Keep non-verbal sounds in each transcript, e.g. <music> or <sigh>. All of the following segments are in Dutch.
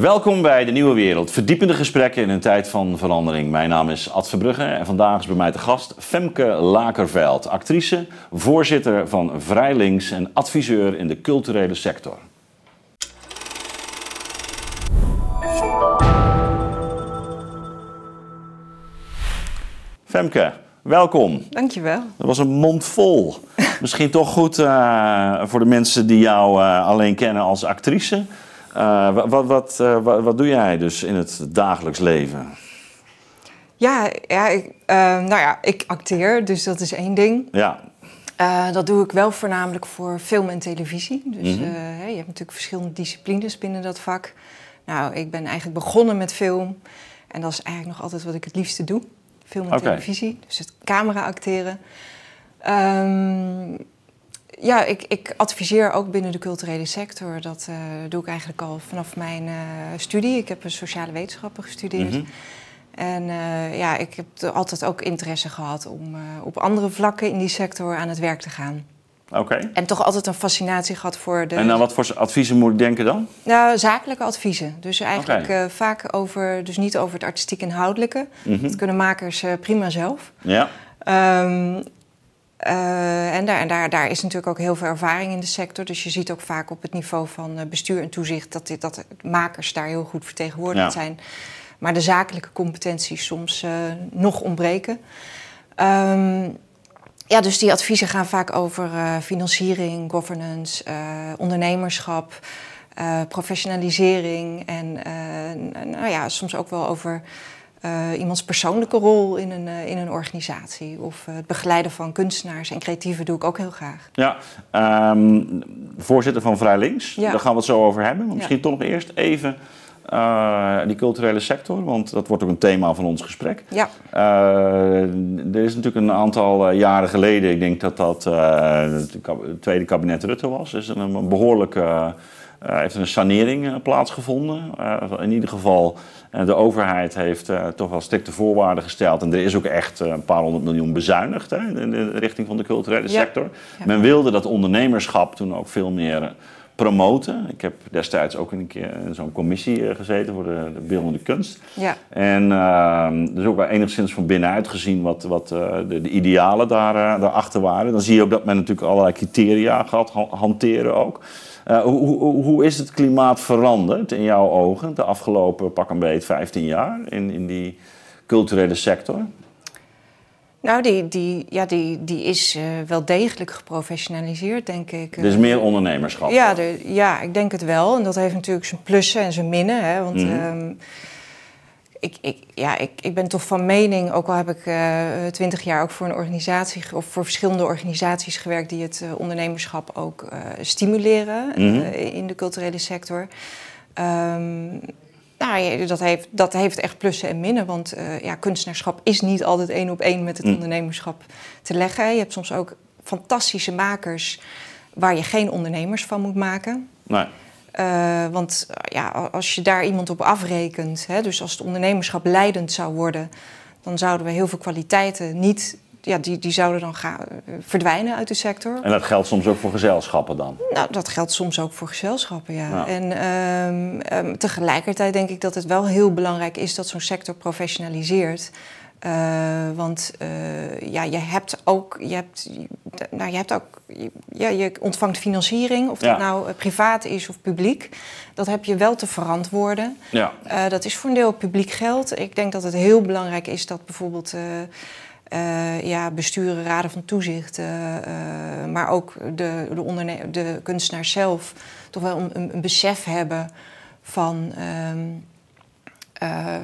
Welkom bij de Nieuwe Wereld. Verdiepende gesprekken in een tijd van verandering. Mijn naam is Ad Verbrugge en vandaag is bij mij te gast Femke Lakerveld. Actrice, voorzitter van Vrijlinks en adviseur in de culturele sector. Femke, welkom. Dankjewel. Dat was een mond vol. <laughs> Misschien toch goed uh, voor de mensen die jou uh, alleen kennen als actrice. Uh, wat, wat, wat, wat, doe jij dus in het dagelijks leven? Ja, ja, ik, nou ja, ik acteer, dus dat is één ding. Ja. dat doe ik wel voornamelijk voor film en televisie. Dus mm -hmm. je hebt natuurlijk verschillende disciplines binnen dat vak. Nou, ik ben eigenlijk begonnen met film. En dat is eigenlijk nog altijd wat ik het liefste doe film en okay. televisie. Dus het camera acteren. Um, ja, ik, ik, adviseer ook binnen de culturele sector. Dat uh, doe ik eigenlijk al vanaf mijn uh, studie. Ik heb een sociale wetenschappen gestudeerd. Mm -hmm. En uh, ja, ik heb altijd ook interesse gehad om op andere vlakken in die sector aan het werk te gaan. Oké. En toch altijd een fascinatie gehad voor de... En aan wat voor adviezen moet ik denken dan? Nou, zakelijke adviezen. Dus eigenlijk okay. vaak over, dus niet over het artistiek inhoudelijke. Mm -hmm. Dat kunnen makers prima zelf. Ja. Um, uh, en daar, en daar, daar is natuurlijk ook heel veel ervaring in de sector. Dus je ziet ook vaak op het niveau van bestuur en toezicht... dat, dit, dat makers daar heel goed vertegenwoordigd ja. zijn. Maar de zakelijke competenties soms nog ontbreken. Um, ja, dus die adviezen gaan vaak over uh, financiering, governance, ondernemerschap, professionalisering en nou ja, soms ook wel over iemands persoonlijke rol in een, in een organisatie. Of het begeleiden van kunstenaars en creatieven doe ik ook heel graag. Ja, um, voorzitter van Vrijlinks, ja. daar gaan we het zo over hebben. Maar misschien ja. toch nog eerst even die culturele sector, want dat wordt ook een thema van ons gesprek. Ja. Er is natuurlijk een aantal jaren geleden, ik denk dat dat het tweede kabinet Rutte was, is er een behoorlijke, heeft er een sanering plaatsgevonden. in ieder geval, de overheid heeft toch wel strikte voorwaarden gesteld en er is ook echt een paar honderd miljoen bezuinigd hè, in de richting van de culturele Ja. sector. Ja. Men wilde dat ondernemerschap toen ook veel meer promoten. Ik heb destijds ook een keer in zo'n commissie eh, gezeten voor de, de beeldende kunst. Ja. En uh, dus ook wel enigszins van binnenuit gezien wat, wat uh, de, de, idealen daar, uh, daarachter waren. Dan zie je ook dat men natuurlijk allerlei criteria gaat ha hanteren ook. Hoe, hoe, hoe, is het klimaat veranderd in jouw ogen de afgelopen pak een beet 15 jaar in, in die culturele sector? Nou, die, die, ja, die, die is uh, wel degelijk geprofessionaliseerd, denk ik. Er is meer ondernemerschap. Ja, de, ja, ik denk het wel. En dat heeft natuurlijk zijn plussen en zijn minnen. Hè, want mm -hmm. um, ik, ik, ja, ik, ik ben toch van mening, ook al heb ik twintig uh, jaar ook voor een organisatie of voor verschillende organisaties gewerkt die het uh, ondernemerschap ook stimuleren mm -hmm. in de culturele sector. Um, nou, dat heeft, dat heeft echt plussen en minnen. Want ja, kunstenaarschap is niet altijd één op één met het mm. ondernemerschap te leggen. Je hebt soms ook fantastische makers waar je geen ondernemers van moet maken. Nee. Uh, want ja, als je daar iemand op afrekent, hè, dus als het ondernemerschap leidend zou worden, dan zouden we heel veel kwaliteiten niet ja, die, die zouden dan gaan, verdwijnen uit de sector. En dat geldt soms ook voor gezelschappen dan? Nou, dat geldt soms ook voor gezelschappen, ja. ja. En um, um, tegelijkertijd denk ik dat het wel heel belangrijk is dat zo'n sector professionaliseert. Uh, want uh, ja, je hebt ook, je hebt, nou, je hebt ook, ja, je ontvangt financiering, of dat Ja. nou uh, privaat is of publiek. Dat heb je wel te verantwoorden. Ja. Uh, dat is voor een deel publiek geld. Ik denk dat het heel belangrijk is dat bijvoorbeeld ja, besturen, raden van toezicht, maar ook de, de, de kunstenaars zelf toch wel een, een, een besef hebben van, um, uh,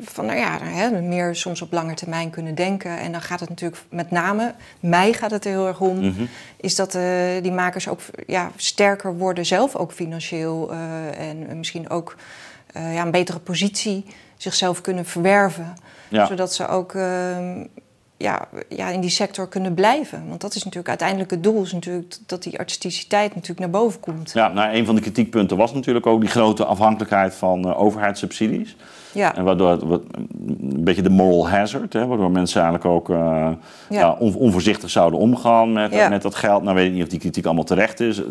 van nou ja, hè, meer soms op lange termijn kunnen denken. En dan gaat het natuurlijk met name, mij gaat het er heel erg om, Mm -hmm. is dat uh, die makers ook ja, sterker worden, zelf ook financieel uh, en misschien ook ja, een betere positie zichzelf kunnen verwerven. Ja. Zodat ze ook uh, ja, ja, in die sector kunnen blijven. Want dat is natuurlijk uiteindelijk het doel, is natuurlijk dat die artisticiteit natuurlijk naar boven komt. Ja, nou, een van de kritiekpunten was natuurlijk ook die grote afhankelijkheid van uh, overheidssubsidies. Ja. En waardoor het wat, een beetje de moral hazard, hè, waardoor mensen eigenlijk ook uh, ja. Ja, on, onvoorzichtig zouden omgaan met, Ja. met dat geld. Nou weet ik niet of die kritiek allemaal terecht is.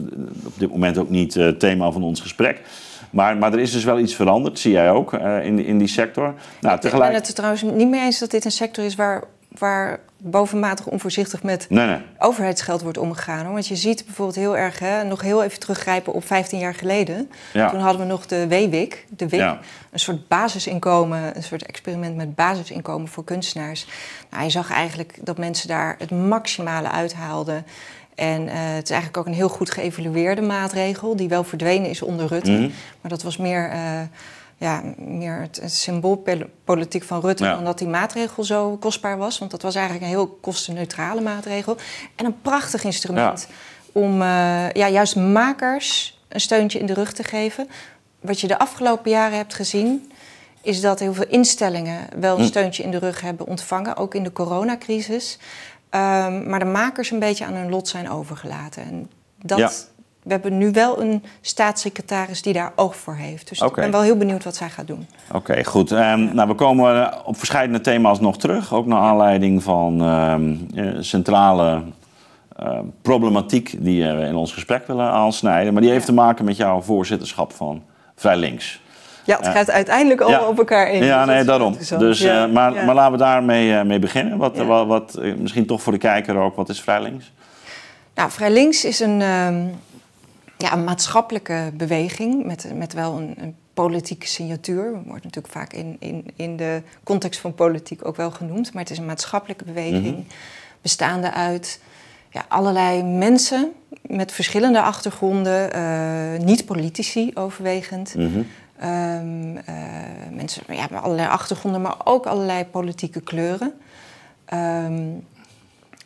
Op dit moment ook niet uh, thema van ons gesprek. Maar, maar er is dus wel iets veranderd, zie jij ook in, in die sector. Nou, tegelijk... Ik ben het trouwens niet mee eens dat dit een sector is waar, waar bovenmatig onvoorzichtig met nee, nee. overheidsgeld wordt omgegaan. Hoor. Want je ziet bijvoorbeeld heel erg, hè, nog heel even teruggrijpen op 15 jaar geleden. Toen hadden we nog de WWIC, de WIC, een soort basisinkomen, een soort experiment met basisinkomen voor kunstenaars. Nou, je zag eigenlijk dat mensen daar het maximale uithaalden. En uh, het is eigenlijk ook een heel goed geëvalueerde maatregel, die wel verdwenen is onder Rutte. Mhm. Maar dat was meer. Uh, ja, meer het, symboolpolitiek van Rutte... Ja. omdat die maatregel zo kostbaar was. Want dat was eigenlijk een heel kostenneutrale maatregel. En een prachtig instrument om uh, ja, juist makers een steuntje in de rug te geven. Wat je de afgelopen jaren hebt gezien... is dat heel veel instellingen wel een hm. steuntje in de rug hebben ontvangen. Ook in de coronacrisis. Um, maar de makers een beetje aan hun lot zijn overgelaten. En dat we hebben nu wel een staatssecretaris die daar oog voor heeft. Dus ik ben wel heel benieuwd wat zij gaat doen. Oké, goed. Um, nou, we komen op verschillende thema's nog terug. Ook naar aanleiding van uh, centrale uh, problematiek die we in ons gesprek willen aansnijden. Maar die heeft te maken met jouw voorzitterschap van Vrij Links. Ja, het gaat uiteindelijk allemaal op elkaar in. Ja, nee, daarom. Dus, uh, maar, maar laten we daarmee mee beginnen. Wat, wat, wat, misschien toch voor de kijker ook, wat is Vrij Links? Nou, Vrij Links is een, um, ja, een maatschappelijke beweging met, met wel een, een politieke signatuur. Wordt natuurlijk vaak in, in, in de context van politiek ook wel genoemd. Maar het is een maatschappelijke beweging mhm. bestaande uit ja, allerlei mensen met verschillende achtergronden. Uh, niet politici overwegend. Mhm. Um, uh, mensen ja, met allerlei achtergronden, maar ook allerlei politieke kleuren. Um,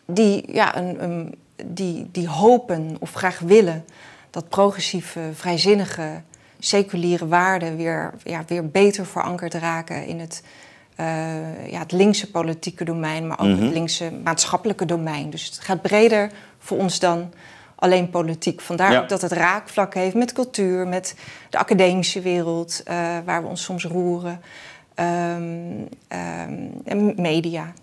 die, ja, een, een, die, die hopen of graag willen dat progressieve, vrijzinnige, seculiere waarden weer, ja, weer beter verankerd raken in het, uh, ja, het linkse politieke domein, maar ook het mhm. linkse maatschappelijke domein. Dus het gaat breder voor ons dan alleen politiek. Vandaar ook dat het raakvlak heeft met cultuur, met de academische wereld, uh, waar we ons soms roeren, um, um, en media.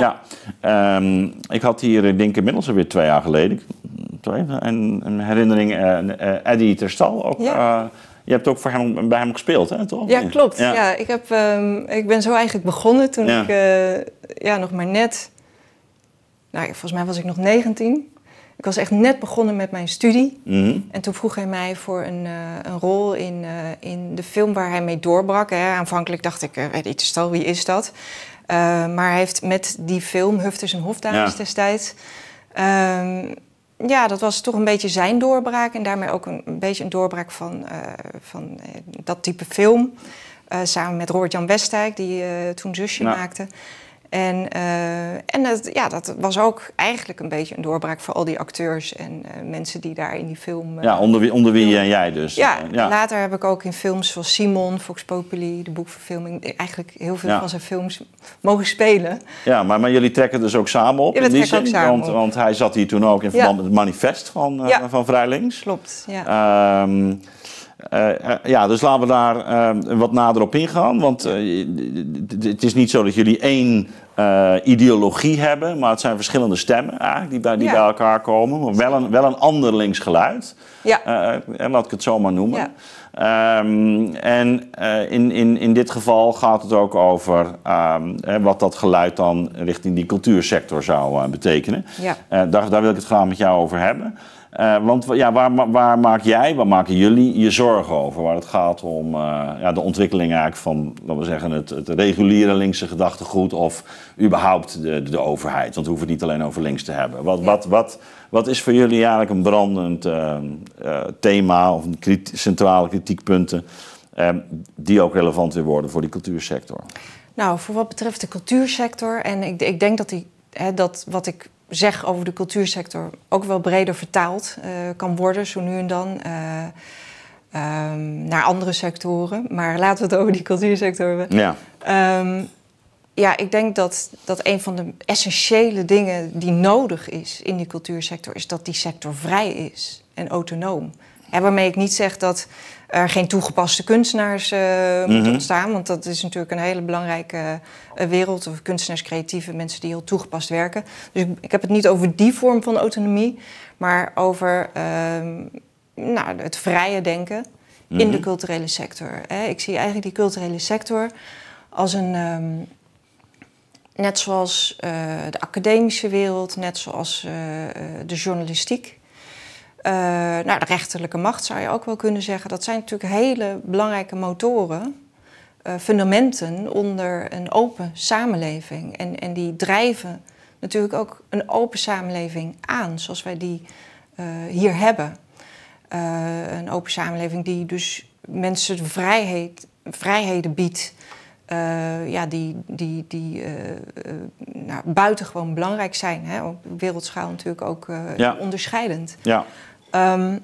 Ja, ja um, ik had hier, ik denk inmiddels alweer twee jaar geleden, een, een herinnering, uh, Eddie Terstal ook. Ja. Uh, je hebt ook voor hem, bij hem gespeeld, hè, toch? Ja, klopt. Ja. ik, heb, um, ik ben zo eigenlijk begonnen toen ik uh, ja, nog maar net... Nou, volgens mij was ik nog 19. Ik was echt net begonnen met mijn studie. Mm En toen vroeg hij mij voor een, een rol in, in de film waar hij mee doorbrak. Hè. Aanvankelijk dacht ik, Eddie Terstal, wie is dat? maar hij heeft met die film, Hufters en Hofdames destijds... Um, ja, dat was toch een beetje zijn doorbraak. En daarmee ook een, een beetje een doorbraak van, van dat type film. Samen met Robert-Jan Westijk, die toen Zusje ja. maakte. En, uh, en dat, ja, dat was ook eigenlijk een beetje een doorbraak voor al die acteurs en uh, mensen die daar in die film. Uh, ja, onder wie, onder wie en jij dus. Ja, ja, later heb ik ook in films zoals Simon, Fox Populi, de boekverfilming, eigenlijk heel veel ja. van zijn films mogen spelen. Ja, maar, maar jullie trekken dus ook samen op. Ja, ook samen want, op. want hij zat hier toen ook in verband met het manifest van, van Vrijlinks. Klopt, ja. Um, uh, ja, dus laten we daar uh, wat nader op ingaan. Want het is niet zo dat jullie één ideologie hebben, maar het zijn verschillende stemmen eigenlijk die, bij, die ja. bij elkaar komen. Maar wel een, wel een ander links geluid. Ja. laat ik het zo maar noemen. Ja. Um, en in, in, in dit geval gaat het ook over um, wat dat geluid dan richting die cultuursector zou betekenen. Ja. daar, daar wil ik het graag met jou over hebben. Uh, want ja, waar, waar, maak jij, waar maken jullie je zorgen over? Waar het gaat om uh, ja, de ontwikkeling eigenlijk van, laten we zeggen, het, het reguliere linkse gedachtegoed of überhaupt de, de, overheid. Want we hoeven het niet alleen over links te hebben. Wat, ja. wat, wat, wat is voor jullie eigenlijk een brandend uh, thema of een kriti centrale kritiekpunten die ook relevant weer worden voor die cultuursector? Nou, voor wat betreft de cultuursector, en ik, ik denk dat, die, hè, dat wat ik zeg over de cultuursector ook wel breder vertaald uh, kan worden, zo nu en dan. Uh, um, naar andere sectoren. Maar laten we het over die cultuursector hebben. Ja. Um, ja, ik denk dat, dat een van de essentiële dingen die nodig is in die cultuursector, is dat die sector vrij is en autonoom. En waarmee ik niet zeg dat er geen toegepaste kunstenaars uh, mm moeten ontstaan. Want dat is natuurlijk een hele belangrijke uh, wereld. Of kunstenaars, creatieve mensen die heel toegepast werken. Dus ik, ik, heb het niet over die vorm van autonomie, maar over uh, nou, het vrije denken. in de Mhm. culturele sector. Hè. Ik zie eigenlijk die culturele sector als een. ehm, net zoals eh, de academische wereld, net zoals eh, eh, de journalistiek. Eh, nou, de rechterlijke macht zou je ook wel kunnen zeggen. Dat zijn natuurlijk hele belangrijke motoren, eh, fundamenten onder een open samenleving. En, en die drijven natuurlijk ook een open samenleving aan, zoals wij die eh, hier hebben. Een open samenleving die dus mensen vrijheid, vrijheden biedt. ja, die, die, die nou, buitengewoon belangrijk zijn. Hè? Op wereldschaal natuurlijk ook Ja. onderscheidend. Ja, Ehm,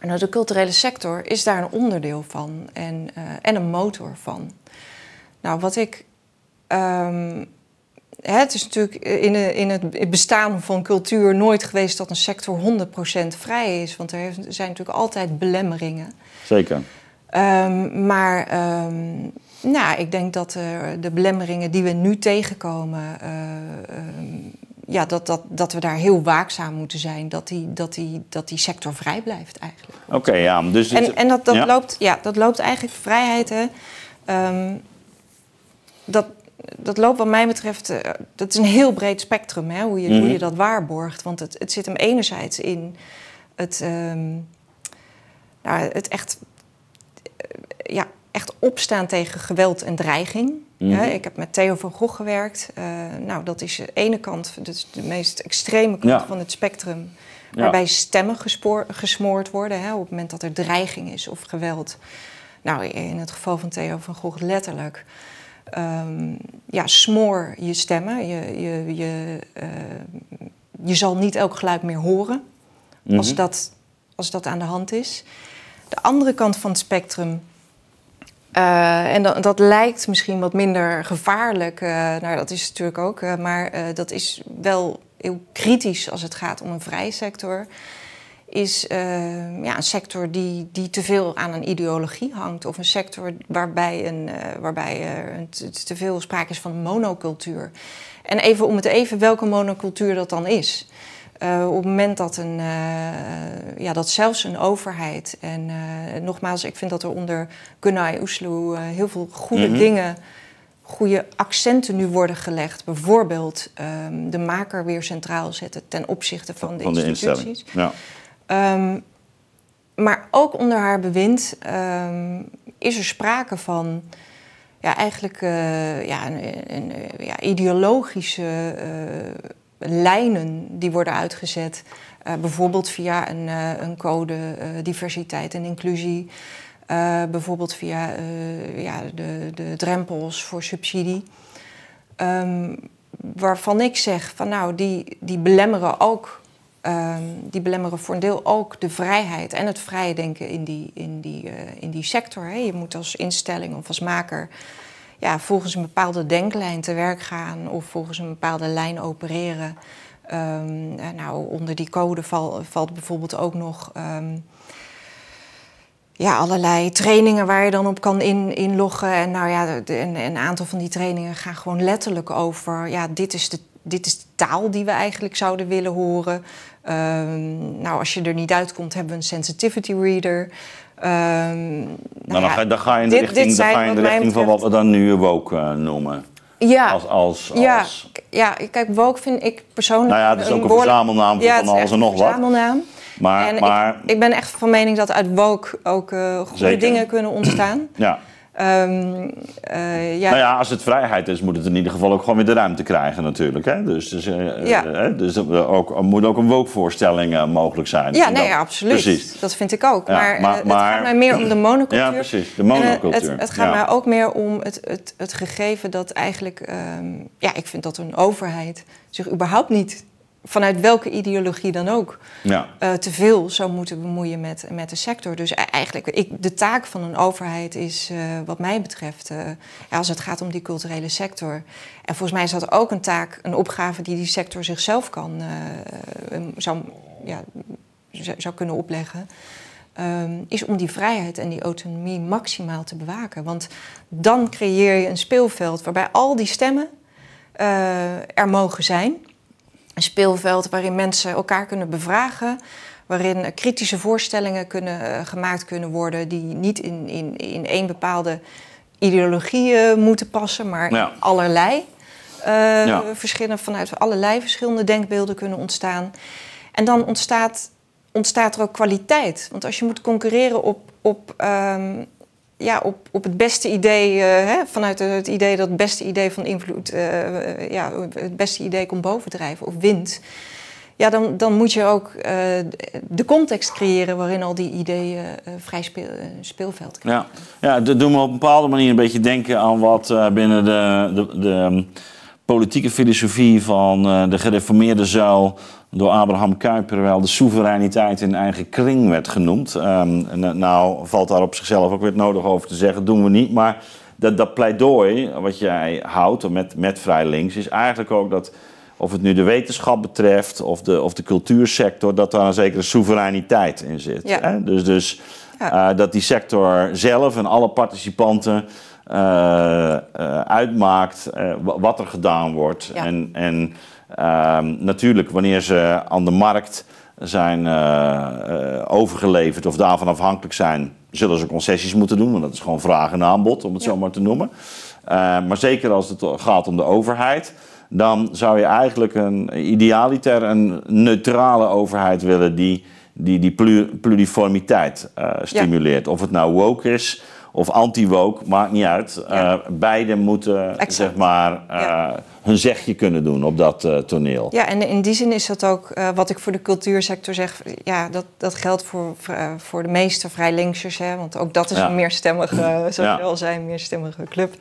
nou, de culturele sector is daar een onderdeel van en, eh, en een motor van. Nou, wat ik. ehm, hè, het is natuurlijk in, het bestaan van cultuur nooit geweest dat een sector 100% vrij is. Want er zijn natuurlijk altijd belemmeringen. zeker. Ehm, maar nou, ik denk dat eh, de belemmeringen die we nu tegenkomen, eh, ja, dat, dat, dat we daar heel waakzaam moeten zijn. Dat die, dat die, dat die sector vrij blijft eigenlijk. Oké, ja. Dus het- En, en dat, dat, ja. loopt, ja, dat loopt eigenlijk vrijheid. Hè, ehm, dat, dat loopt wat mij betreft, eh, dat is een heel breed spectrum hè, hoe, je, hoe Mhm. je dat waarborgt. Want het, het zit hem enerzijds in het, ehm, nou, het echt, eh, ja, echt opstaan tegen geweld en dreiging. Mhm. Ik heb met Theo van Gogh gewerkt. Eh, nou, dat is de ene kant, is de meest extreme kant Ja. van het spectrum. Waarbij stemmen gesmoord worden hè, op het moment dat er dreiging is of geweld. Nou, in het geval van Theo van Gogh letterlijk. Ehm, ja, smoor je stemmen. Je, je, je, eh, je zal niet elk geluid meer horen als, Mhm. dat, als dat aan de hand is. De andere kant van het spectrum. Eh, en dat, dat lijkt misschien wat minder gevaarlijk. eh, nou, dat is natuurlijk ook. eh, maar dat is wel heel kritisch als het gaat om een vrije sector. Is ja, een sector die, die te veel aan een ideologie hangt. Of een sector waarbij, een, waarbij te veel sprake is van monocultuur. En even om het even welke monocultuur dat dan is. Eh, op het moment dat, een, eh, ja, dat zelfs een overheid... en eh, nogmaals, ik vind dat er onder Gunay Oesloe heel veel goede Mhm. dingen... goede accenten nu worden gelegd. Bijvoorbeeld ehm, de maker weer centraal zetten ten opzichte van de van de instituties. Ja. Ehm, maar ook onder haar bewind ehm, is er sprake van ja, eigenlijk ja, een, een, ja, ideologische lijnen die worden uitgezet. Eh, bijvoorbeeld via een, eh, een code eh, diversiteit en inclusie. Bijvoorbeeld via ja, de, de drempels voor subsidie. Ehm, waarvan ik zeg van nou, die, die belemmeren ook, ehm, die belemmeren voor een deel ook de vrijheid en het vrije denken in die, in die, in die sector. Hè. Je moet als instelling of als maker ja, volgens een bepaalde denklijn te werk gaan of volgens een bepaalde lijn opereren. Ehm, eh, nou, onder die code val- valt bijvoorbeeld ook nog ehm, ja, allerlei trainingen waar je dan op kan in, inloggen. En nou ja, de, en, en een aantal van die trainingen gaan gewoon letterlijk over... ja, dit is de, dit is de taal die we eigenlijk zouden willen horen. Ehm, nou, als je er niet uitkomt, hebben we een sensitivity reader. Nou dan, ga, dan ga je in de dit- richting, dit dan zijn ga je in de richting van wat we dan nu woke eh, noemen. ja, Als, als, ja, als, ja, kijk, woke vind ik persoonlijk... nou ja, het is ook een behoorlijk- verzamelnaam van Ja, is alles en nog een wat. verzamelnaam. Maar, en maar ik, ik ben echt van mening dat uit woke ook eh, goede Zeker. dingen kunnen ontstaan. ja. Ehm, eh, ja, Nou ja, als het vrijheid is, moet het in ieder geval ook gewoon weer de ruimte krijgen natuurlijk. Hè? Dus, dus, eh, Ja. eh, dus ook, er moet ook een woke-voorstelling eh, mogelijk zijn. Ja, nee, dat- ja, absoluut. Precies. Dat vind ik ook. Ja, maar maar- maar- het gaat mij meer om de monocultuur. Ja, precies. De monocultuur. het, het gaat mij ook meer om het, het, het gegeven dat eigenlijk... ehm, ja, ik vind dat een overheid zich überhaupt niet... vanuit welke ideologie dan ook... Ja. eh, te veel zou moeten bemoeien met, met de sector. Dus e- eigenlijk, ik, de taak van een overheid is, eh, wat mij betreft, eh, ja, als het gaat om die culturele sector. En volgens mij is dat ook een taak, een opgave die die sector zichzelf kan, zou, ja, zou- kunnen opleggen. ehm, is om die vrijheid en die autonomie maximaal te bewaken. Want dan creëer je een speelveld waarbij al die stemmen er mogen zijn. Een speelveld waarin mensen elkaar kunnen bevragen. waarin kritische voorstellingen kunnen, gemaakt kunnen worden die niet in, in, in één bepaalde ideologie moeten passen, maar allerlei. verschillen, vanuit allerlei verschillende denkbeelden kunnen ontstaan. En dan ontstaat, ontstaat er ook kwaliteit. Want als je moet concurreren op, op ehm, ja, op, op het beste idee, uh, hè, vanuit het idee dat het beste idee van invloed, uh, ja, het beste idee komt bovendrijven of wint. Ja, dan, dan moet je ook de context creëren waarin al die ideeën vrij speel, speelveld krijgen. Ja, ja dat doet me op een bepaalde manier een beetje denken aan wat binnen de, de, de politieke filosofie van de gereformeerde zuil door Abraham Kuyper wel de soevereiniteit in eigen kring werd genoemd. Um, nou valt daar op zichzelf ook weer nodig over te zeggen, doen we niet. Maar dat, dat pleidooi wat jij houdt met, met Vrij Links is eigenlijk ook dat, of het nu de wetenschap betreft of de, of de cultuursector, dat daar een zekere soevereiniteit in zit. Ja. Hè? Dus, dus ja. uh, dat die sector zelf en alle participanten uitmaakt wat er gedaan wordt. Ja. En, en Ehm, natuurlijk, wanneer ze aan de markt zijn overgeleverd of daarvan afhankelijk zijn, zullen ze concessies moeten doen. Want dat is gewoon vraag en aanbod, om het zo maar te noemen. Maar zeker als het gaat om de overheid, dan zou je eigenlijk een idealiter een neutrale overheid willen die die, die pluriformiteit uh, stimuleert. Of het nou woke is of anti-woke, maakt niet uit. Ja. Uh, beide moeten zeg maar, uh, hun zegje kunnen doen op dat uh, toneel. Ja, en in die zin is dat ook wat ik voor de cultuursector zeg. Ja, dat, dat geldt voor, voor de meeste vrij linksers. Hè, want ook dat is een meerstemmige, <clears throat> zoals ja. je al zei, een meerstemmige club.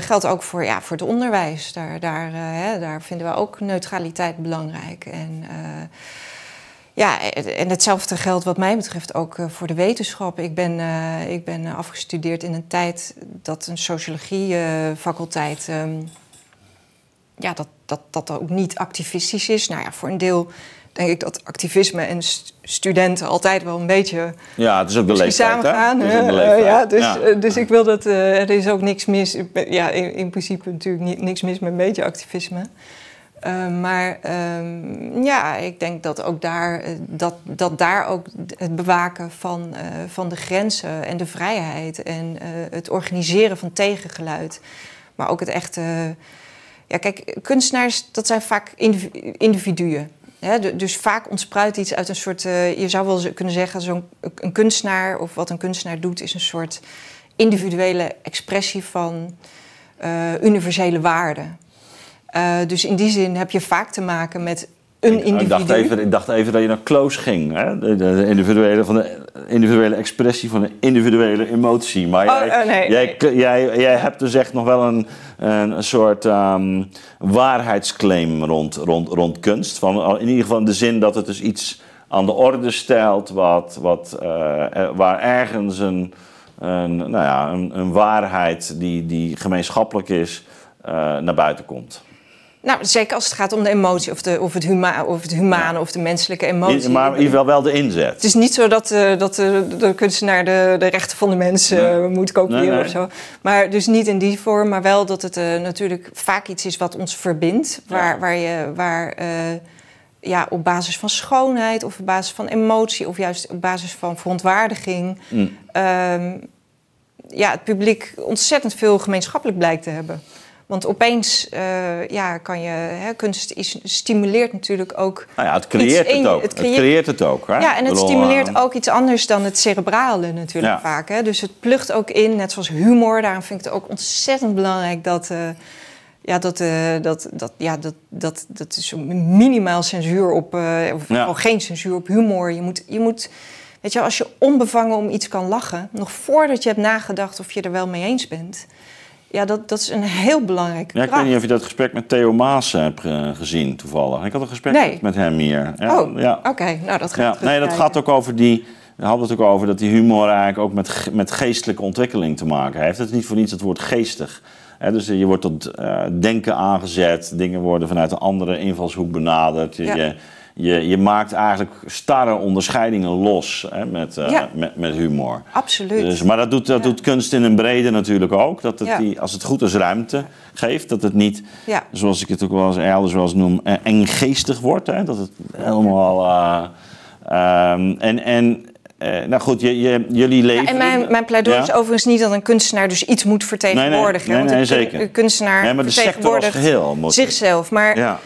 geldt ook voor, ja, voor het onderwijs. Daar, daar, hè, daar vinden we ook neutraliteit belangrijk. En ja, en hetzelfde geldt wat mij betreft ook eh, voor de wetenschap. Ik ben, uh, ik ben afgestudeerd in een tijd dat een sociologiefaculteit... Uh, ja, dat, dat, dat ook niet activistisch is. Nou ja, voor een deel denk ik dat activisme en studenten altijd wel een beetje ja, het is ook de leeftijd, samengaan. Hè? ja, dus, ja. dus ik wil dat er is ook niks mis. Ja, in, in principe natuurlijk niet, niks mis met een beetje activisme. Uh, maar um, ja, ik denk dat ook daar, eh, dat, dat daar ook het bewaken van, uh, van de grenzen en de vrijheid en uh, het organiseren van tegengeluid, maar ook het echte. Ja, kijk, kunstenaars, dat zijn vaak individuen. Dus vaak ontspruit iets uit een soort. je zou wel kunnen zeggen, zo'n een kunstenaar of wat een kunstenaar doet, is een soort individuele expressie van universele waarden. Uh, dus in die zin heb je vaak te maken met een individu. Ik dacht even, ik dacht even dat je naar close ging. Hè? De, de, individuele, van de individuele expressie van een individuele emotie. Maar oh, jij, oh, nee, jij, nee. jij, jij, hebt dus echt nog wel een, een soort um, waarheidsclaim rond, rond, rond kunst. Van, in ieder geval in de zin dat het dus iets aan de orde stelt... Wat, wat, uh, waar ergens een, een, nou ja, een, een waarheid die, die gemeenschappelijk is... Uh, naar buiten komt. Nou, zeker als het gaat om de emotie, of, de, of, het, huma, of het humane of de menselijke emotie. maar in ieder geval wel de inzet. Het is niet zo dat, uh, dat uh, de kunstenaar de, de rechten van de mensen nee. moet kopiëren nee, nee. of zo. Maar dus niet in die vorm, maar wel dat het uh, natuurlijk vaak iets is wat ons verbindt. Waar, ja. waar je waar, ja, op basis van schoonheid of op basis van emotie of juist op basis van verontwaardiging. Mm. Um, ja, het publiek ontzettend veel gemeenschappelijk blijkt te hebben. Want opeens uh, ja, kan je, hè, kunst is, stimuleert natuurlijk ook. Nou ja, het creëert het ook. Het creëert, het, creëert het ook. Hè? Ja, en het stimuleert uh, ook iets anders dan het cerebrale natuurlijk ja. vaak. Hè? Dus het plucht ook in, net zoals humor. Daarom vind ik het ook ontzettend belangrijk dat. Uh, ja, dat, dat, dat, ja, dat, dat, dat is minimaal censuur op, of ja. geen censuur op humor. Je moet, je moet, weet je, als je onbevangen om iets kan lachen, nog voordat je hebt nagedacht of je er wel mee eens bent, ja, dat, dat is een heel belangrijke ja, Ik weet niet of je dat gesprek met Theo Maas hebt uh, gezien toevallig. Ik had een gesprek nee. met hem hier. Ja, oh, ja. oké. Nou, dat gaat ja, Nee, dat gaat ook over die... We hadden het ook over dat die humor eigenlijk ook met, met geestelijke ontwikkeling te maken heeft. Het is niet voor niets het woord geestig. He, dus je wordt tot uh, denken aangezet. Dingen worden vanuit een andere invalshoek benaderd. Ja. Je, je, je maakt eigenlijk starre onderscheidingen los hè, met, uh, ja. met, met humor. Absoluut. Dus, maar dat, doet, dat ja. doet kunst in een brede natuurlijk ook. Dat het die, als het goed is ruimte geeft, dat het niet, zoals ik het ook wel eens elders wel eens noem, enggeestig wordt. Hè, dat het helemaal... Uh, Ehm, en en uh, nou goed, je, je, jullie leven... Ja, en mijn, mijn pleidooi is overigens niet dat een kunstenaar dus iets moet vertegenwoordigen. Nee, nee, nee, nee zeker. Een kunstenaar nee, maar de vertegenwoordigt geheel moet zichzelf. Maar, ja.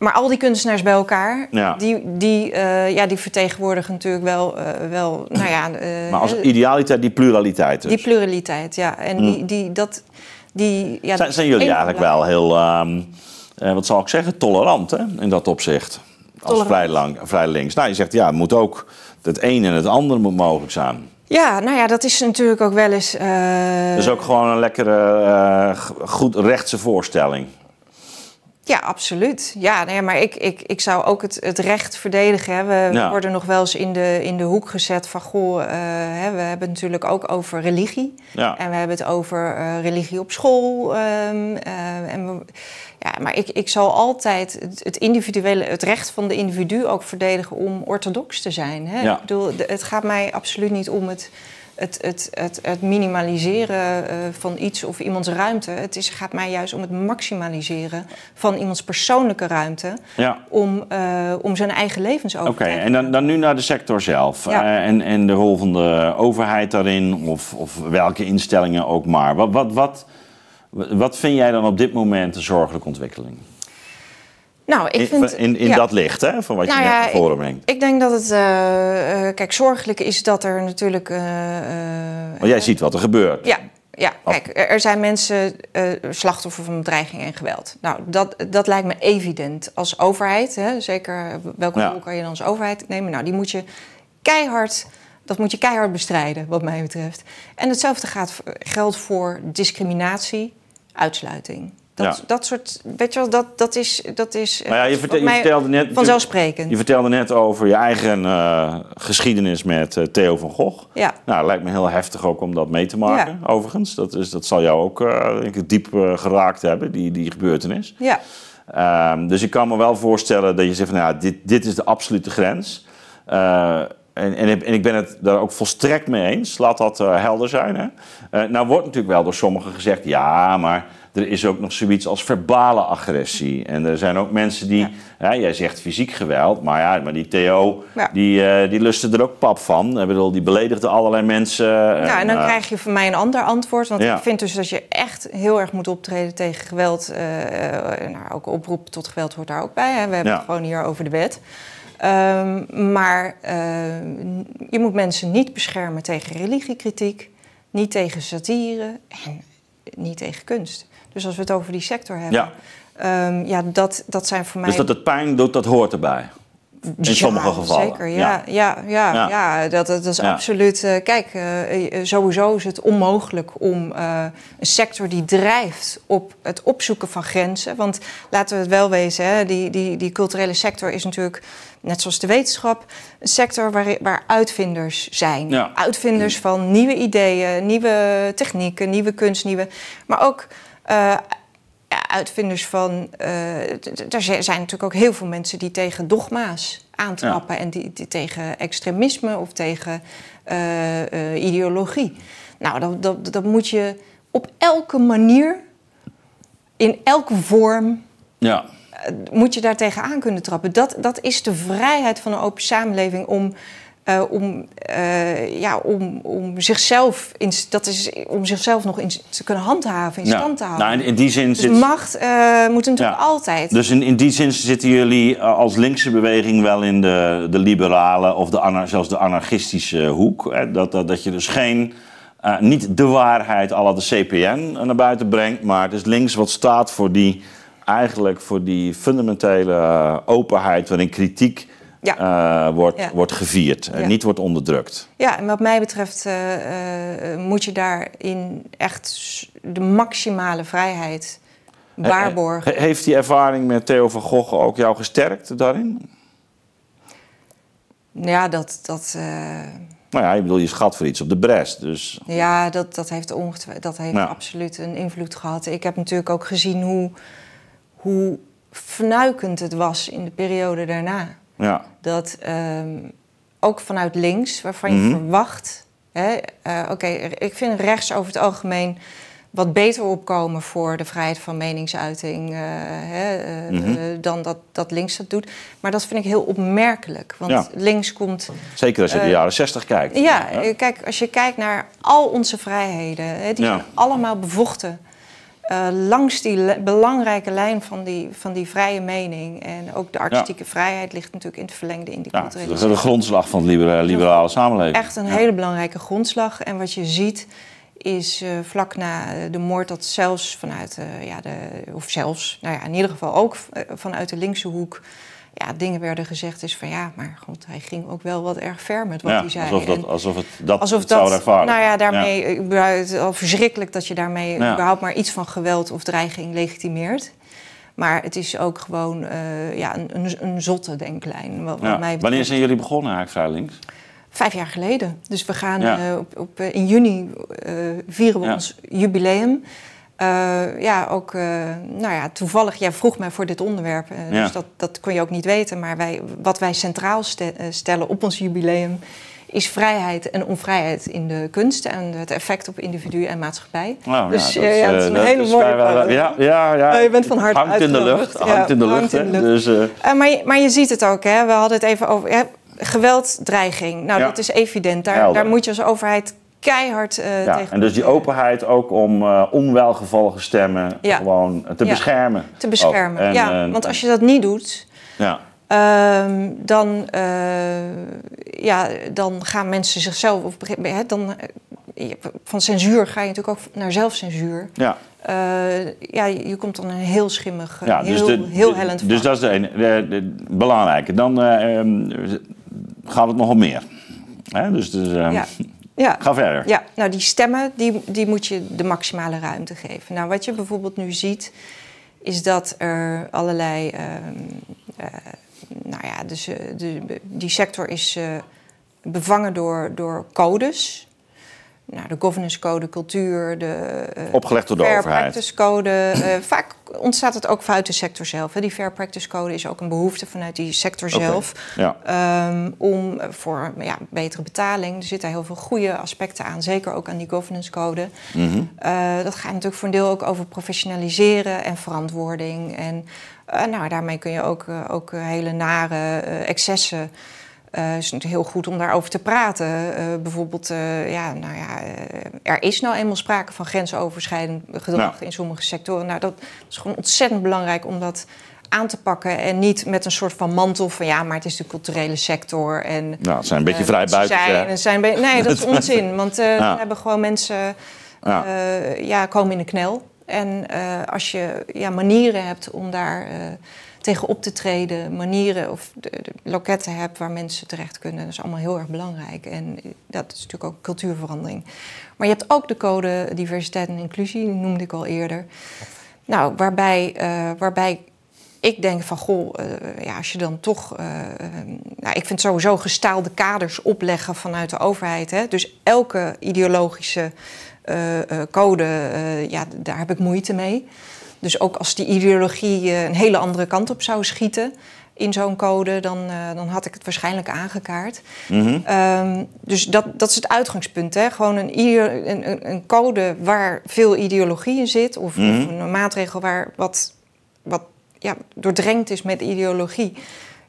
Maar al die kunstenaars bij elkaar, ja. die, die, uh, ja, die vertegenwoordigen natuurlijk wel... Uh, wel nou ja, maar als idealiteit die pluraliteit dus. Die pluraliteit, ja. En Mm. die, die, dat, die, ja, zijn, zijn jullie eigenlijk wel heel, um, wat zal ik zeggen, tolerant hè, in dat opzicht? Als vrij, lang, vrij links. Nou, je zegt ja, het moet ook het een en het ander moet mogelijk zijn. Ja, nou ja, dat is natuurlijk ook wel eens. Dat is ook gewoon een lekkere, goed rechtse voorstelling. Ja, absoluut. Ja, nee, maar ik, ik, ik zou ook het, het recht verdedigen. Hè. We Ja. worden nog wel eens in de, in de hoek gezet van... goh, uh, hè, we hebben het natuurlijk ook over religie. Ja. En we hebben het over uh, religie op school. Um, uh, en we, ja, maar ik, ik zal altijd het, het, individuele, het recht van de individu ook verdedigen... om orthodox te zijn. Hè. Ja. Ik bedoel, het gaat mij absoluut niet om het... Het, het, het, het, minimaliseren uh, van iets of iemands ruimte. Het is, gaat mij juist om het maximaliseren van iemands persoonlijke ruimte. Ja. Om, uh, om zijn eigen levensovertuiging. Oké, okay, en dan, dan nu naar de sector zelf. Ja. Uh, en, en de rol van de overheid daarin, of, of welke instellingen ook maar. Wat, wat, wat, wat vind jij dan op dit moment een zorgelijke ontwikkeling? Nou, ik vind, in in, ja. dat licht, hè, van wat Nou je ja, net naar voren brengt. Ik, ik denk dat het, uh, uh, kijk, zorgelijk is dat er natuurlijk. Uh, maar jij ziet wat er gebeurt. Ja, ja. kijk, er, zijn mensen slachtoffer van bedreiging en geweld. Nou, dat, dat lijkt me evident als overheid. Hè, zeker welke Ja. rol kan je dan als overheid nemen? Nou, die moet je keihard. Dat moet je keihard bestrijden, wat mij betreft. En hetzelfde gaat, geldt voor discriminatie, uitsluiting. Dat, Ja. dat soort, weet je wel, dat, dat is, dat is ja, je, vertelde net, vanzelfsprekend. je vertelde net over je eigen eh, geschiedenis met eh, Theo van Gogh. Ja. Nou, lijkt me heel heftig ook om dat mee te maken, overigens. Dat, is, dat zal jou ook eh, denk ik, diep geraakt hebben, die, die gebeurtenis. Ja, Ehm, dus ik kan me wel voorstellen dat je zegt van nou, dit, dit is de absolute grens. En, en, ik- en ik ben het daar ook volstrekt mee eens. Laat dat helder zijn. Hè? Nou wordt natuurlijk wel door sommigen gezegd... ja, maar er is ook nog zoiets als verbale agressie. En er zijn ook mensen die... Ja. jij zegt fysiek geweld, maar ja, maar die Theo... Ja. Die, eh, die lustte er ook pap van. Ik bedoel, die beledigde allerlei mensen. ja, en dan eh, krijg je van mij een ander antwoord. Want ik vind dus dat je echt heel erg moet optreden tegen geweld. eh, eh, nou, ook oproep tot geweld hoort daar ook bij. Hè. We hebben het gewoon hier over de wet. Ehm, maar eh, je moet mensen niet beschermen tegen religiekritiek, niet tegen satire en niet tegen kunst. Dus als we het over die sector hebben, Ja. ehm, ja, dat, dat zijn voor mij. Dus dat het pijn doet, dat hoort erbij. In sommige gevallen. Zeker, ja. Ja, ja, ja, Ja. dat, dat is absoluut. eh, kijk, eh, eh, sowieso is het onmogelijk om een sector die drijft op het opzoeken van grenzen. Want laten we het wel wezen, hè, die, die, die culturele sector is natuurlijk, net zoals de wetenschap, een sector waar, waar uitvinders zijn. Ja. Uitvinders van nieuwe ideeën, nieuwe technieken, nieuwe kunst, nieuwe. Maar ook. Eh, ja, uitvinders van. d- er zijn natuurlijk ook heel veel mensen die tegen dogma's aantrappen en die, die tegen extremisme of tegen eh, ideologie. Nou, dat, dat, dat moet je op elke manier, in elke vorm, Ja. moet je daar tegenaan kunnen trappen. Dat, dat is de vrijheid van een open samenleving om. Eh, om, eh, ja, om, om zichzelf in, dat is om zichzelf nog in, te kunnen handhaven, in ja. stand te houden. Nou, in, in die zin Dus zit... macht eh, moet natuurlijk Ja. altijd. Dus in, in die zin zitten jullie als linkse beweging wel in de, de liberale of de zelfs de anarchistische hoek. Hè? Dat, dat, dat je dus geen, niet de waarheid à la de CPN naar buiten brengt, maar het is links wat staat voor die, eigenlijk voor die fundamentele openheid waarin kritiek Ja. eh, wordt, Ja. wordt gevierd en niet wordt onderdrukt. Ja, en wat mij betreft eh, eh, moet je daarin echt de maximale vrijheid waarborgen. He- heeft die ervaring met Theo van Gogh ook jou gesterkt daarin? Ja, dat, dat, Nou ja, ik bedoel, je schat voor iets op de brest, dus... ja, dat, dat heeft, ongetwijfeld, dat heeft Ja. absoluut een invloed gehad. Ik heb natuurlijk ook gezien hoe, hoe fnuikend het was in de periode daarna. Ja. Dat ehm, ook vanuit links, waarvan je Mhm. verwacht. hè, eh, Oké, ik vind rechts over het algemeen wat beter opkomen voor de vrijheid van meningsuiting hè, mhm. dan dat, dat links dat doet. Maar dat vind ik heel opmerkelijk. Want links komt. Zeker als je de jaren 60 kijkt. Ja, kijk, als je kijkt naar al onze vrijheden, die zijn allemaal bevochten uh, langs die belangrijke lijn van die, van die vrije mening. En ook de artistieke vrijheid ligt natuurlijk in het verlengde in die ja, culturele Dat is de grondslag van de liberale, samenleving. Echt een hele belangrijke grondslag. En wat je ziet is uh, vlak na de moord dat zelfs vanuit, uh, ja, de, of zelfs, nou ja, in ieder geval ook vanuit de linkse hoek ja, dingen werden gezegd is van ja, maar goed, hij ging ook wel wat erg ver met wat hij zei. Alsof, dat, alsof het dat alsof dat, zou ervaren. Nou ja, daarmee, ja. Het al verschrikkelijk dat je daarmee überhaupt maar iets van geweld of dreiging legitimeert. Maar het is ook gewoon uh, ja, een, een, een, zotte denklijn. Wat, wat mij Wanneer zijn jullie begonnen eigenlijk vrij links? Vijf jaar geleden. Dus we gaan uh, op, op, in juni uh, vieren we ons jubileum. Uh, ja, ook, uh, nou ja, toevallig, jij vroeg mij voor dit onderwerp, uh, ja. dus dat, dat kon je ook niet weten. Maar wij, wat wij centraal ste stellen op ons jubileum is vrijheid en onvrijheid in de kunst en het effect op individu en maatschappij. Nou, dus ja, dat, ja, dat is een dat hele mooie wel, ja, ja, ja. je bent van harte hangt in de lucht, hangt in de lucht. In de lucht. Dus, maar, je, maar je ziet het ook, hè? we hadden het even over hè? geweld, dreiging. Nou, dat is evident. Daar, daar moet je als overheid keihard uh, ja, En dus die openheid ook om uh, onwelgevallige stemmen gewoon te beschermen. Te beschermen, en, ja. Uh, want als je dat niet doet... Ja. Um, dan, ja, dan gaan mensen zichzelf... Op, he, dan, van censuur ga je natuurlijk ook naar zelfcensuur. Ja. ja, je komt dan een heel schimmig, ja, dus heel, de, heel hellend Dus dat is de ene, de, de, belangrijke. Dan ehm, gaat het nogal meer. Hè? Dus, dus um, <laughs> ja. Ga verder. Ja, nou die stemmen, die, die moet je de maximale ruimte geven. Nou, wat je bijvoorbeeld nu ziet, is dat er allerlei... Uh, uh, nou ja, dus, uh, de, die sector is eh, bevangen door, door codes nou, de governance code cultuur, de uh, opgelegd door de fair overheid. practice code. Uh, <clears throat> vaak ontstaat het ook vanuit de sector zelf. Hè. Die fair practice code is ook een behoefte vanuit die sector zelf ja. um, om voor ja, betere betaling. Er zitten heel veel goede aspecten aan, zeker ook aan die governance code. Mm -hmm. uh, dat gaat natuurlijk voor een deel ook over professionaliseren en verantwoording. En nou, daarmee kun je ook, ook hele nare excessen uh, het is natuurlijk heel goed om daarover te praten. Uh, bijvoorbeeld, uh, ja, nou ja, er is nou eenmaal sprake van grensoverschrijdend gedrag in sommige sectoren. Nou, dat is gewoon ontzettend belangrijk om dat aan te pakken. En niet met een soort van mantel van ja, maar het is de culturele sector. En, nou, het zijn een beetje vrij buiten. Zijn, zijn nee, dat is <laughs> onzin. Want we hebben gewoon mensen ja. ja. komen in de knel. En als je ja, manieren hebt om daar tegen op te treden, manieren of de, de loketten hebt waar mensen terecht kunnen. Dat is allemaal heel erg belangrijk. En dat is natuurlijk ook cultuurverandering. Maar je hebt ook de code diversiteit en inclusie, die noemde ik al eerder. Nou, waarbij, uh, waarbij ik denk van, goh, uh, ja, als je dan toch... Uh, nou, ik vind sowieso gestaalde kaders opleggen vanuit de overheid. Hè? Dus elke ideologische code, ja, daar heb ik moeite mee. Dus ook als die ideologie eh, een hele andere kant op zou schieten in zo'n code, dan, uh, dan had ik het waarschijnlijk aangekaart. Mm um, dus dat, dat is het uitgangspunt. Hè? Gewoon een, een, een code waar veel ideologie in zit, of, mm -hmm. of een maatregel waar wat, wat ja, doordrenkt is met ideologie.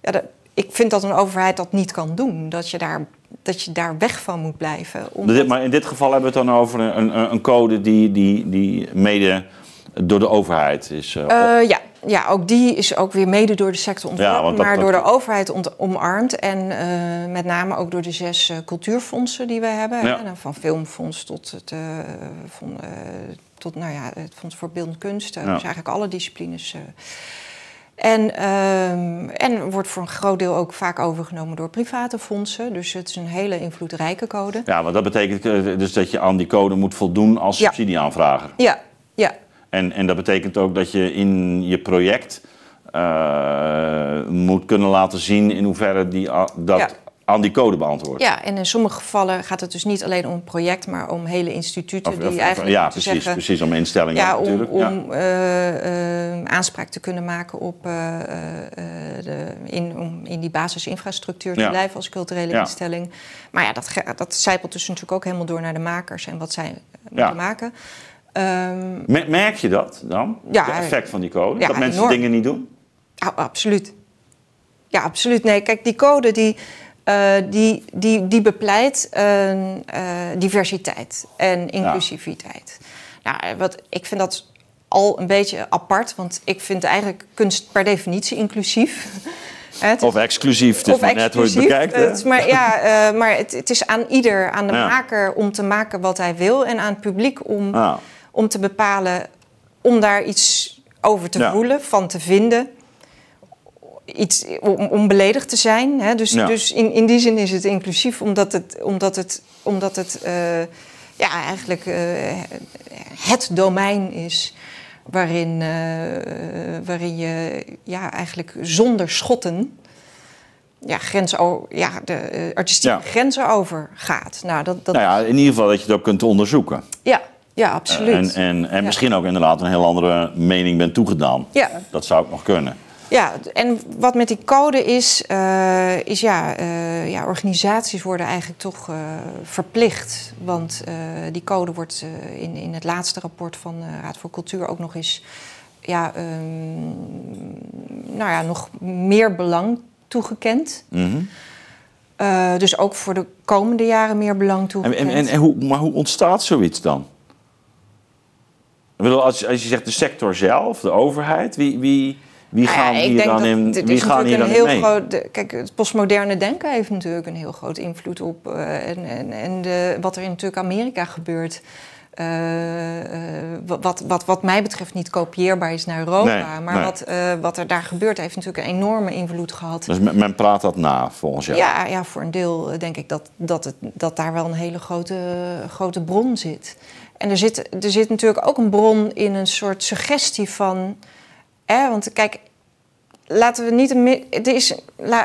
Ja, dat, ik vind dat een overheid dat niet kan doen. Dat je daar, dat je daar weg van moet blijven. Omdat... Maar in dit geval hebben we het dan over een, een code die, die, die mede door de overheid is uh, ja, ja, ook die is ook weer mede door de sector ontworpen, maar door de overheid omarmd. En uh, met name ook door de zes cultuurfondsen die we hebben. Ja. Hè, van filmfonds tot het, van, tot, nou ja, het Fonds voor Beeldend Kunst. Dus eigenlijk alle disciplines. En, ehm, en wordt voor een groot deel ook vaak overgenomen door private fondsen. Dus het is een hele invloedrijke code. Ja, want dat betekent dus dat je aan die code moet voldoen als subsidieaanvrager. Ja, ja, en, en dat betekent ook dat je in je project uh, moet kunnen laten zien in hoeverre die, dat aan die code beantwoordt. Ja, en in sommige gevallen gaat het dus niet alleen om project, maar om hele instituten die eigenlijk. Ja, precies, zeggen, precies, om instellingen ja, om, natuurlijk. Om uh, uh, aanspraak te kunnen maken op de, in, om in die basisinfrastructuur te blijven als culturele instelling. Maar ja, dat, dat zijpelt dus natuurlijk ook helemaal door naar de makers en wat zij moeten maken. Um, Merk je dat dan? Ja, het effect van die code? dat mensen dingen niet doen? Ja, absoluut. Ja, absoluut. Nee, kijk, die code die, uh, die, die, die bepleit uh, diversiteit en inclusiviteit. Nou, wat, ik vind dat al een beetje apart, want ik vind eigenlijk kunst per definitie inclusief. <laughs> of exclusief, het is maar net hoe je het bekijkt. Het, maar ja, <laughs> maar het, het, is aan ieder, aan de maker om te maken wat hij wil... en aan het publiek om, om te bepalen, om daar iets over te voelen, van te vinden... Iets, om, om beledigd te zijn. Hè? Dus, dus in, in die zin is het inclusief, omdat het, omdat het, omdat het uh, ja, eigenlijk uh, het domein is waarin, uh, waarin je ja, eigenlijk zonder schotten ja, grenzen, ja, de artistieke ja. grenzen overgaat. Nou, dat, dat... Nou ja, in ieder geval dat je het ook kunt onderzoeken. Ja, ja absoluut. en en, en misschien ook inderdaad een heel andere mening bent toegedaan. Ja. Dat zou ook nog kunnen. Ja, en wat met die code is, uh, is ja, uh, ja, organisaties worden eigenlijk toch uh, verplicht. Want die code wordt in, in het laatste rapport van de Raad voor Cultuur ook nog eens ja, um, nou ja, nog meer belang toegekend. Mm -hmm. dus ook voor de komende jaren meer belang toegekend. En, en, en, hoe, maar hoe ontstaat zoiets dan? Ik bedoel, als, als je zegt de sector zelf, de overheid, wie, wie, wie nou gaan hier dan in wie gaan hier dan heel mee? Groot, kijk, het postmoderne denken heeft natuurlijk een heel groot invloed op. Uh, en en, en de, wat er in natuurlijk Amerika gebeurt. Uh, uh, wat, wat, wat mij betreft niet kopieerbaar is naar Europa. maar nee. Wat, wat er daar gebeurt heeft natuurlijk een enorme invloed gehad. Dus men, praat dat na, volgens jou? Ja, ja voor een deel denk ik dat, dat, het, dat daar wel een hele grote, grote bron zit. En er zit, er zit natuurlijk ook een bron in een soort suggestie van want kijk, laten we niet. Een, er is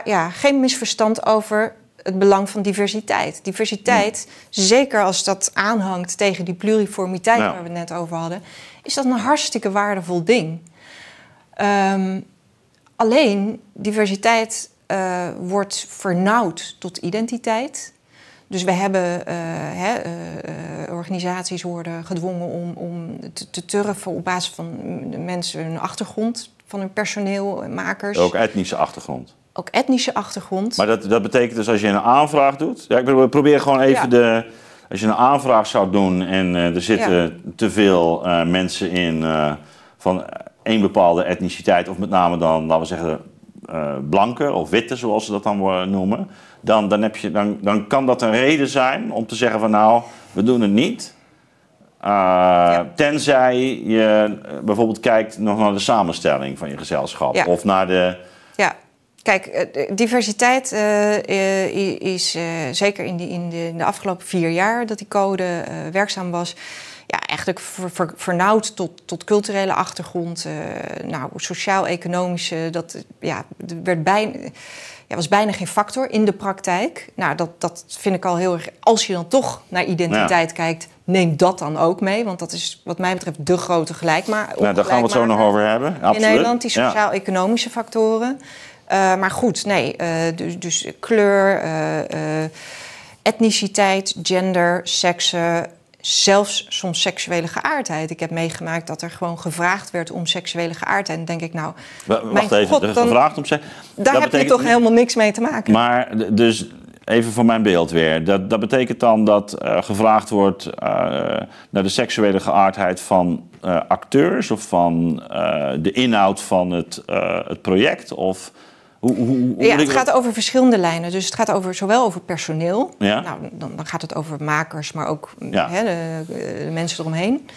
ja, geen misverstand over het belang van diversiteit. Diversiteit, zeker als dat aanhangt tegen die pluriformiteit waar we het net over hadden, is dat een hartstikke waardevol ding. Um, alleen diversiteit uh, wordt vernauwd tot identiteit. Dus we hebben uh, hè, uh, organisaties worden gedwongen om, om te, te, turven op basis van de mensen hun achtergrond, van hun personeel, makers. Ook etnische achtergrond. Ook etnische achtergrond. Maar dat, dat betekent dus als je een aanvraag doet. Ja, ik probeer gewoon even ja. de. Als je een aanvraag zou doen en uh, er zitten ja. te veel mensen in van één bepaalde etniciteit, of met name dan, laten we zeggen, blanke of witte, zoals ze dat dan noemen dan, dan, heb je, dan, dan kan dat een reden zijn om te zeggen van nou, we doen het niet. Uh, ja. Tenzij je bijvoorbeeld kijkt nog naar de samenstelling van je gezelschap. Ja. Of naar de. Ja, kijk, diversiteit uh, is uh, zeker in, die, in, de, in, de, afgelopen vier jaar dat die code werkzaam was. Ja, eigenlijk ver, ver, vernauwd tot, tot culturele achtergrond, nou, sociaal-economische. Dat ja, werd bijna ja, was bijna geen factor in de praktijk. Nou, dat, dat vind ik al heel erg. Als je dan toch naar identiteit kijkt, neem dat dan ook mee. Want dat is wat mij betreft de grote gelijkmaker. Nou, daar gaan we het zo nog over hebben. Absoluut. In Nederland, die sociaal-economische factoren. Uh, maar goed, nee, uh, dus, dus, kleur, etniciteit, gender, seksen, zelfs soms seksuele geaardheid. Ik heb meegemaakt dat er gewoon gevraagd werd om seksuele geaardheid. En dan denk ik, nou, wacht even, God, dan, gevraagd om Daar heb betekent... je toch helemaal niks mee te maken. Maar dus even voor mijn beeld weer. Dat, dat betekent dan dat uh, gevraagd wordt uh, naar de seksuele geaardheid van uh, acteurs of van de inhoud van het, het project? Of hoe, hoe, hoe ja, het gaat over verschillende lijnen. Dus het gaat over, zowel over personeel. Ja. Nou, dan, dan gaat het over makers, maar ook ja. hè, de, de, mensen eromheen.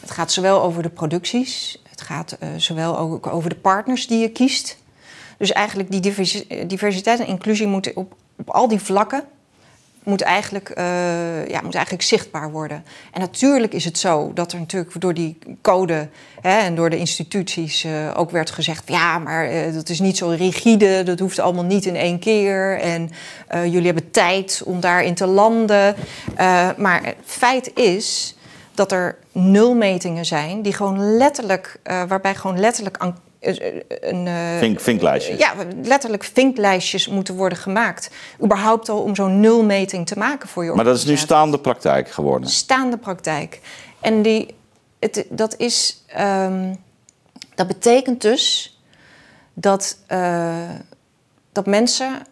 Het gaat zowel over de producties. Het gaat uh, zowel ook over de partners die je kiest. Dus eigenlijk die diversiteit en inclusie moeten op, op al die vlakken moet eigenlijk, uh, ja, moet eigenlijk zichtbaar worden. En natuurlijk is het zo dat er natuurlijk door die code hè, en door de instituties uh, ook werd gezegd: ja, maar uh, dat is niet zo rigide, dat hoeft allemaal niet in één keer. En jullie hebben tijd om daarin te landen. maar het feit is dat er nulmetingen zijn die gewoon letterlijk, waarbij gewoon letterlijk eh, eh, een, uh, Vink, vinklijstjes. Ja, letterlijk vinklijstjes moeten worden gemaakt. Überhaupt al om zo'n nulmeting te maken voor je Maar dat is nu staande praktijk geworden? Staande praktijk. En die, het, dat, is, ehm, dat betekent dus dat, uh, dat mensen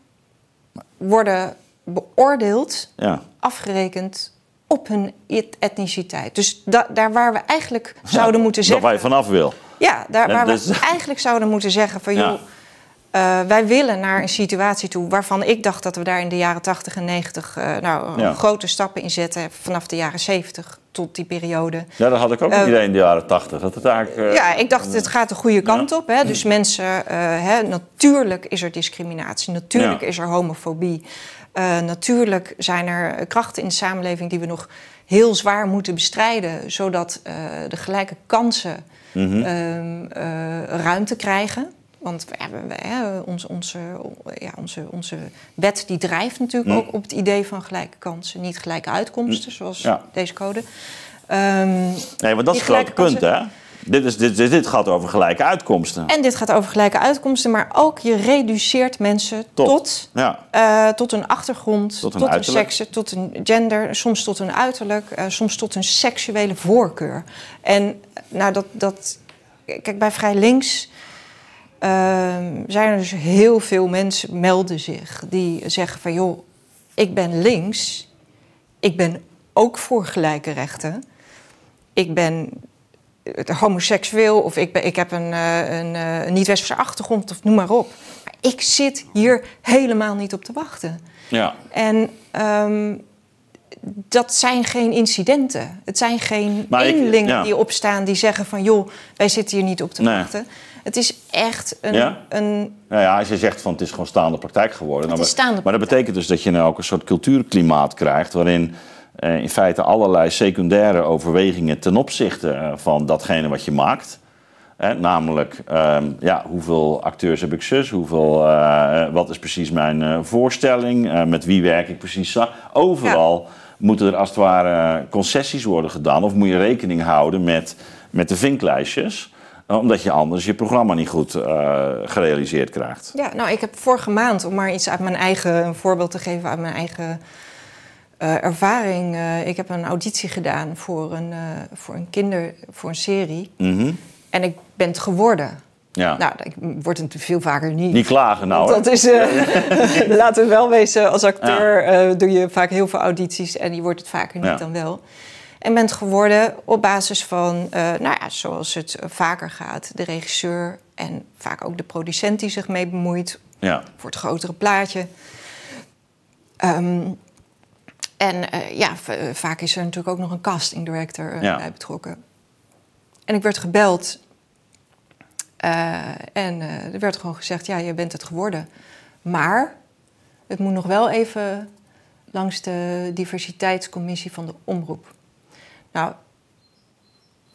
worden beoordeeld, ja. afgerekend op hun etniciteit. Dus da daar waar we eigenlijk zouden moeten zeggen... Dat waar je vanaf wil. Ja, daar waar we dus- <laughs> eigenlijk zouden moeten zeggen van... joh, uh, wij willen naar een situatie toe waarvan ik dacht dat we daar in de jaren 80 en 90 uh, nou, grote stappen in zetten vanaf de jaren 70 tot die periode. Ja, dat had ik ook uh, idee in de jaren 80. Dat het eigenlijk, ja, ik dacht het gaat de goede kant op. Hè? Dus mensen, hè, natuurlijk is er discriminatie, natuurlijk is er homofobie. natuurlijk zijn er krachten in de samenleving die we nog heel zwaar moeten bestrijden, zodat de gelijke kansen mm -hmm. ruimte krijgen. Want we hebben, hè, onze, onze, ja, onze, onze wet die drijft natuurlijk hm. ook op het idee van gelijke kansen, niet gelijke uitkomsten, hm. zoals deze code. Um, nee, want dat is het grote punt, hè? Dit, is, dit, dit, dit, gaat over gelijke uitkomsten. En dit gaat over gelijke uitkomsten, maar ook je reduceert mensen tot, tot, ja. uh, tot een achtergrond, tot een, tot een sekse, tot een gender, soms tot een uiterlijk, uh, soms tot een seksuele voorkeur. En nou, dat, dat kijk, bij Vrij Links uh, zijn er dus heel veel mensen melden zich die zeggen van joh, ik ben links, ik ben ook voor gelijke rechten, ik ben homoseksueel of ik, ben, ik heb een, eh, een, eh, een niet-westerse achtergrond of noem maar op. Maar ik zit hier helemaal niet op te wachten. Ja. En um, dat zijn geen incidenten. Het zijn geen inlingen die opstaan die zeggen van... joh, wij zitten hier niet op te wachten. Het is echt een... Ja? een nou ja, als je zegt van het is gewoon staande praktijk geworden. Het is staande maar, dat betekent dus dat je nou ook een soort cultuurklimaat krijgt... waarin in feite allerlei secundaire overwegingen ten opzichte eh, van datgene wat je maakt... namelijk, ehm, ja, hoeveel acteurs heb ik zus? Hoeveel, uh, wat is precies mijn uh, voorstelling? met wie werk ik precies? Overal moeten er als het ware concessies worden gedaan. Of moet je rekening houden met, met de vinklijstjes omdat je anders je programma niet goed uh, gerealiseerd krijgt. Ja, nou, ik heb vorige maand, om maar iets uit mijn eigen een voorbeeld te geven uit mijn eigen uh, ervaring. Uh, ik heb een auditie gedaan voor een, voor een kinder, voor een serie. Mm -hmm. En ik ben het geworden. Ja. Nou, ik word het veel vaker niet. Niet klagen nou. Dat is, <laughs> laten we wel wezen, als acteur ja. doe je vaak heel veel audities en je wordt het vaker niet ja. dan wel. En bent geworden op basis van, nou ja, zoals het vaker gaat, de regisseur en vaak ook de producent die zich mee bemoeit ja. voor het grotere plaatje. Um, en uh, ja, vaak is er natuurlijk ook nog een casting director uh, ja. bij betrokken. En ik werd gebeld en er werd gewoon gezegd: ja, je bent het geworden. Maar het moet nog wel even langs de diversiteitscommissie van de omroep. Nou,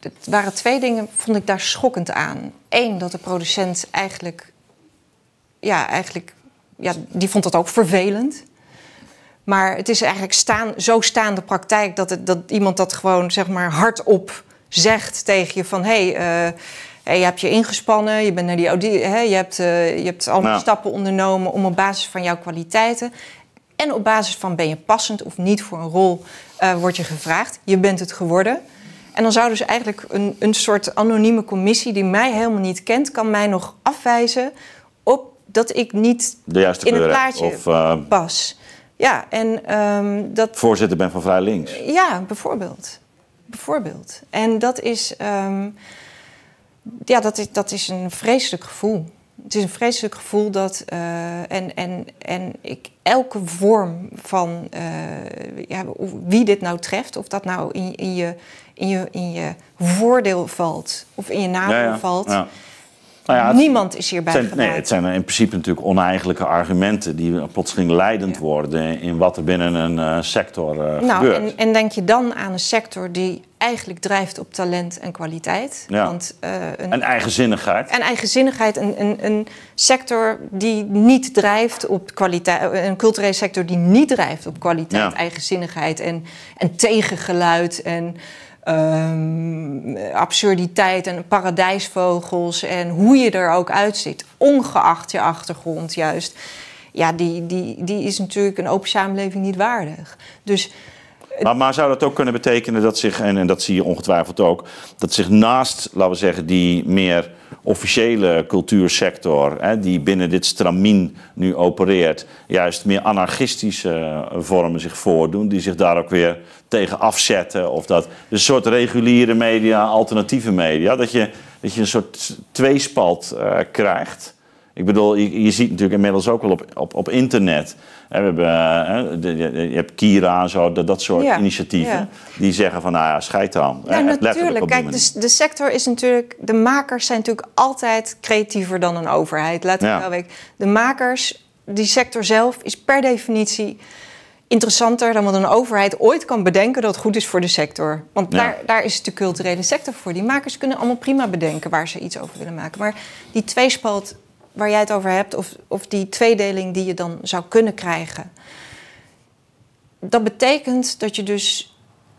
het waren twee dingen, vond ik daar schokkend aan. Eén, dat de producent eigenlijk, ja, eigenlijk, ja, die vond dat ook vervelend. Maar het is eigenlijk staan, zo staande praktijk dat, het, dat iemand dat gewoon, zeg maar, hardop zegt tegen je van... hé, hey, uh, je hebt je ingespannen, je bent naar die audie, hè, je, hebt, uh, je hebt allemaal stappen ondernomen om op basis van jouw kwaliteiten en op basis van ben je passend of niet voor een rol uh, word je gevraagd. Je bent het geworden. En dan zou dus eigenlijk een, een soort anonieme commissie die mij helemaal niet kent, kan mij nog afwijzen op dat ik niet in het plaatje of, pas. Ja, en um, dat. Voorzitter ben van Vrij Links. Ja, bijvoorbeeld. Bijvoorbeeld. En dat is. Um, ja, dat is, dat is een vreselijk gevoel het is een vreselijk gevoel dat. Uh, en, en, en ik, elke vorm van. Uh, ja, wie dit nou treft, of dat nou in, in, je, in, je, in je voordeel valt of in je nadeel ja, ja, valt. Ja. Nou ja, Niemand is hierbij zijn, Nee, het zijn in principe natuurlijk oneigenlijke argumenten die plotseling leidend worden in wat er binnen een uh, sector uh, nou, gebeurt. En, en, denk je dan aan een sector die eigenlijk drijft op talent en kwaliteit? Ja. Want, uh, een, en eigenzinnigheid. En eigenzinnigheid. Een, een, een, sector die niet drijft op kwaliteit. Een culturele sector die niet drijft op kwaliteit, ja. eigenzinnigheid en, en tegengeluid en um, absurditeit en paradijsvogels en hoe je er ook uitziet, ongeacht je achtergrond juist, ja, die, die, die is natuurlijk een open samenleving niet waardig. Dus Maar, maar, zou dat ook kunnen betekenen dat zich, en, en, dat zie je ongetwijfeld ook, dat zich naast, laten we zeggen, die meer officiële cultuursector, hè, die binnen dit stramien nu opereert, juist meer anarchistische vormen zich voordoen, die zich daar ook weer tegen afzetten? Of dat, dus een soort reguliere media, alternatieve media, dat je, dat je een soort tweespalt uh, krijgt. Ik bedoel, je, je, ziet natuurlijk inmiddels ook wel op, op, op internet. Hè, we hebben, hè, je hebt Kira en zo, dat, dat soort initiatieven. Die zeggen van, nou ja, scheid dan. Ja, natuurlijk. Kijk, de, de, sector is natuurlijk... De makers zijn natuurlijk altijd creatiever dan een overheid. We ja. wel weten. De makers, die sector zelf, is per definitie interessanter dan wat een overheid ooit kan bedenken dat goed is voor de sector. Want daar, daar is de culturele sector voor. Die makers kunnen allemaal prima bedenken waar ze iets over willen maken. Maar die tweespalt waar jij het over hebt, of, of die tweedeling die je dan zou kunnen krijgen. Dat betekent dat je dus,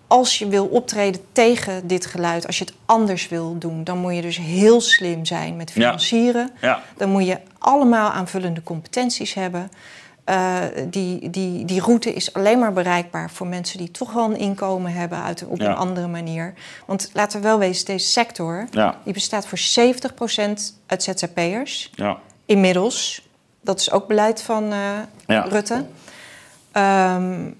als je wil optreden tegen dit geluid, als je het anders wil doen, dan moet je dus heel slim zijn met financieren. Ja. Dan moet je allemaal aanvullende competenties hebben. Uh, die, die, die route is alleen maar bereikbaar voor mensen die toch wel een inkomen hebben uit, op een andere manier. Want laten we wel wezen, deze sector ja. die bestaat voor 70% uit ZZP'ers. Ja. Inmiddels. Dat is ook beleid van uh, Rutte. Um,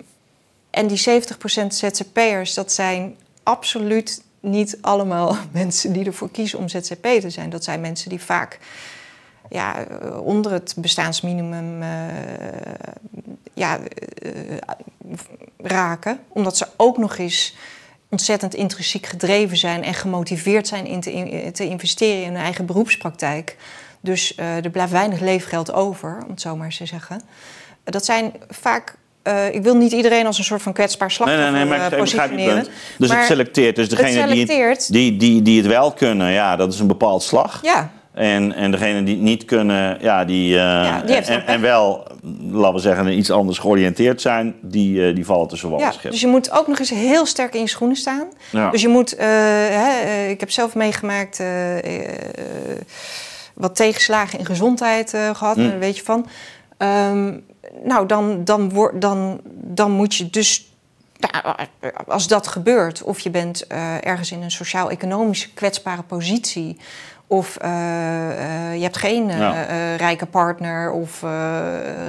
en die 70% ZZP'ers, dat zijn absoluut niet allemaal <laughs> mensen die ervoor kiezen om ZZP te zijn. Dat zijn mensen die vaak ja, onder het bestaansminimum uh, ja, uh, raken. Omdat ze ook nog eens ontzettend intrinsiek gedreven zijn en gemotiveerd zijn in te, te investeren in hun eigen beroepspraktijk. Dus uh, er blijft weinig leefgeld over, om het zo maar eens te zeggen. dat zijn vaak uh, ik wil niet iedereen als een soort van kwetsbaar slachtoffer nee, nee, nee, maar uh, positioneren. Dus het selecteert. Dus degene die, het, die, die, die het wel kunnen, ja, dat is een bepaald slag. Ja. En, en degene die het niet kunnen, ja, die, uh, ja, die en, en, wel, laten we zeggen, iets anders georiënteerd zijn, die, uh, die vallen tussen wal ja, Dus je moet ook nog eens heel sterk in je schoenen staan. Ja. Dus je moet, hè, ik heb zelf meegemaakt wat tegenslagen in gezondheid gehad, mm. daar weet je van. Um, nou, dan, dan, word, dan, dan moet je dus nou, als dat gebeurt, of je bent uh, ergens in een sociaal-economische kwetsbare positie, of uh, uh, je hebt geen uh, rijke partner of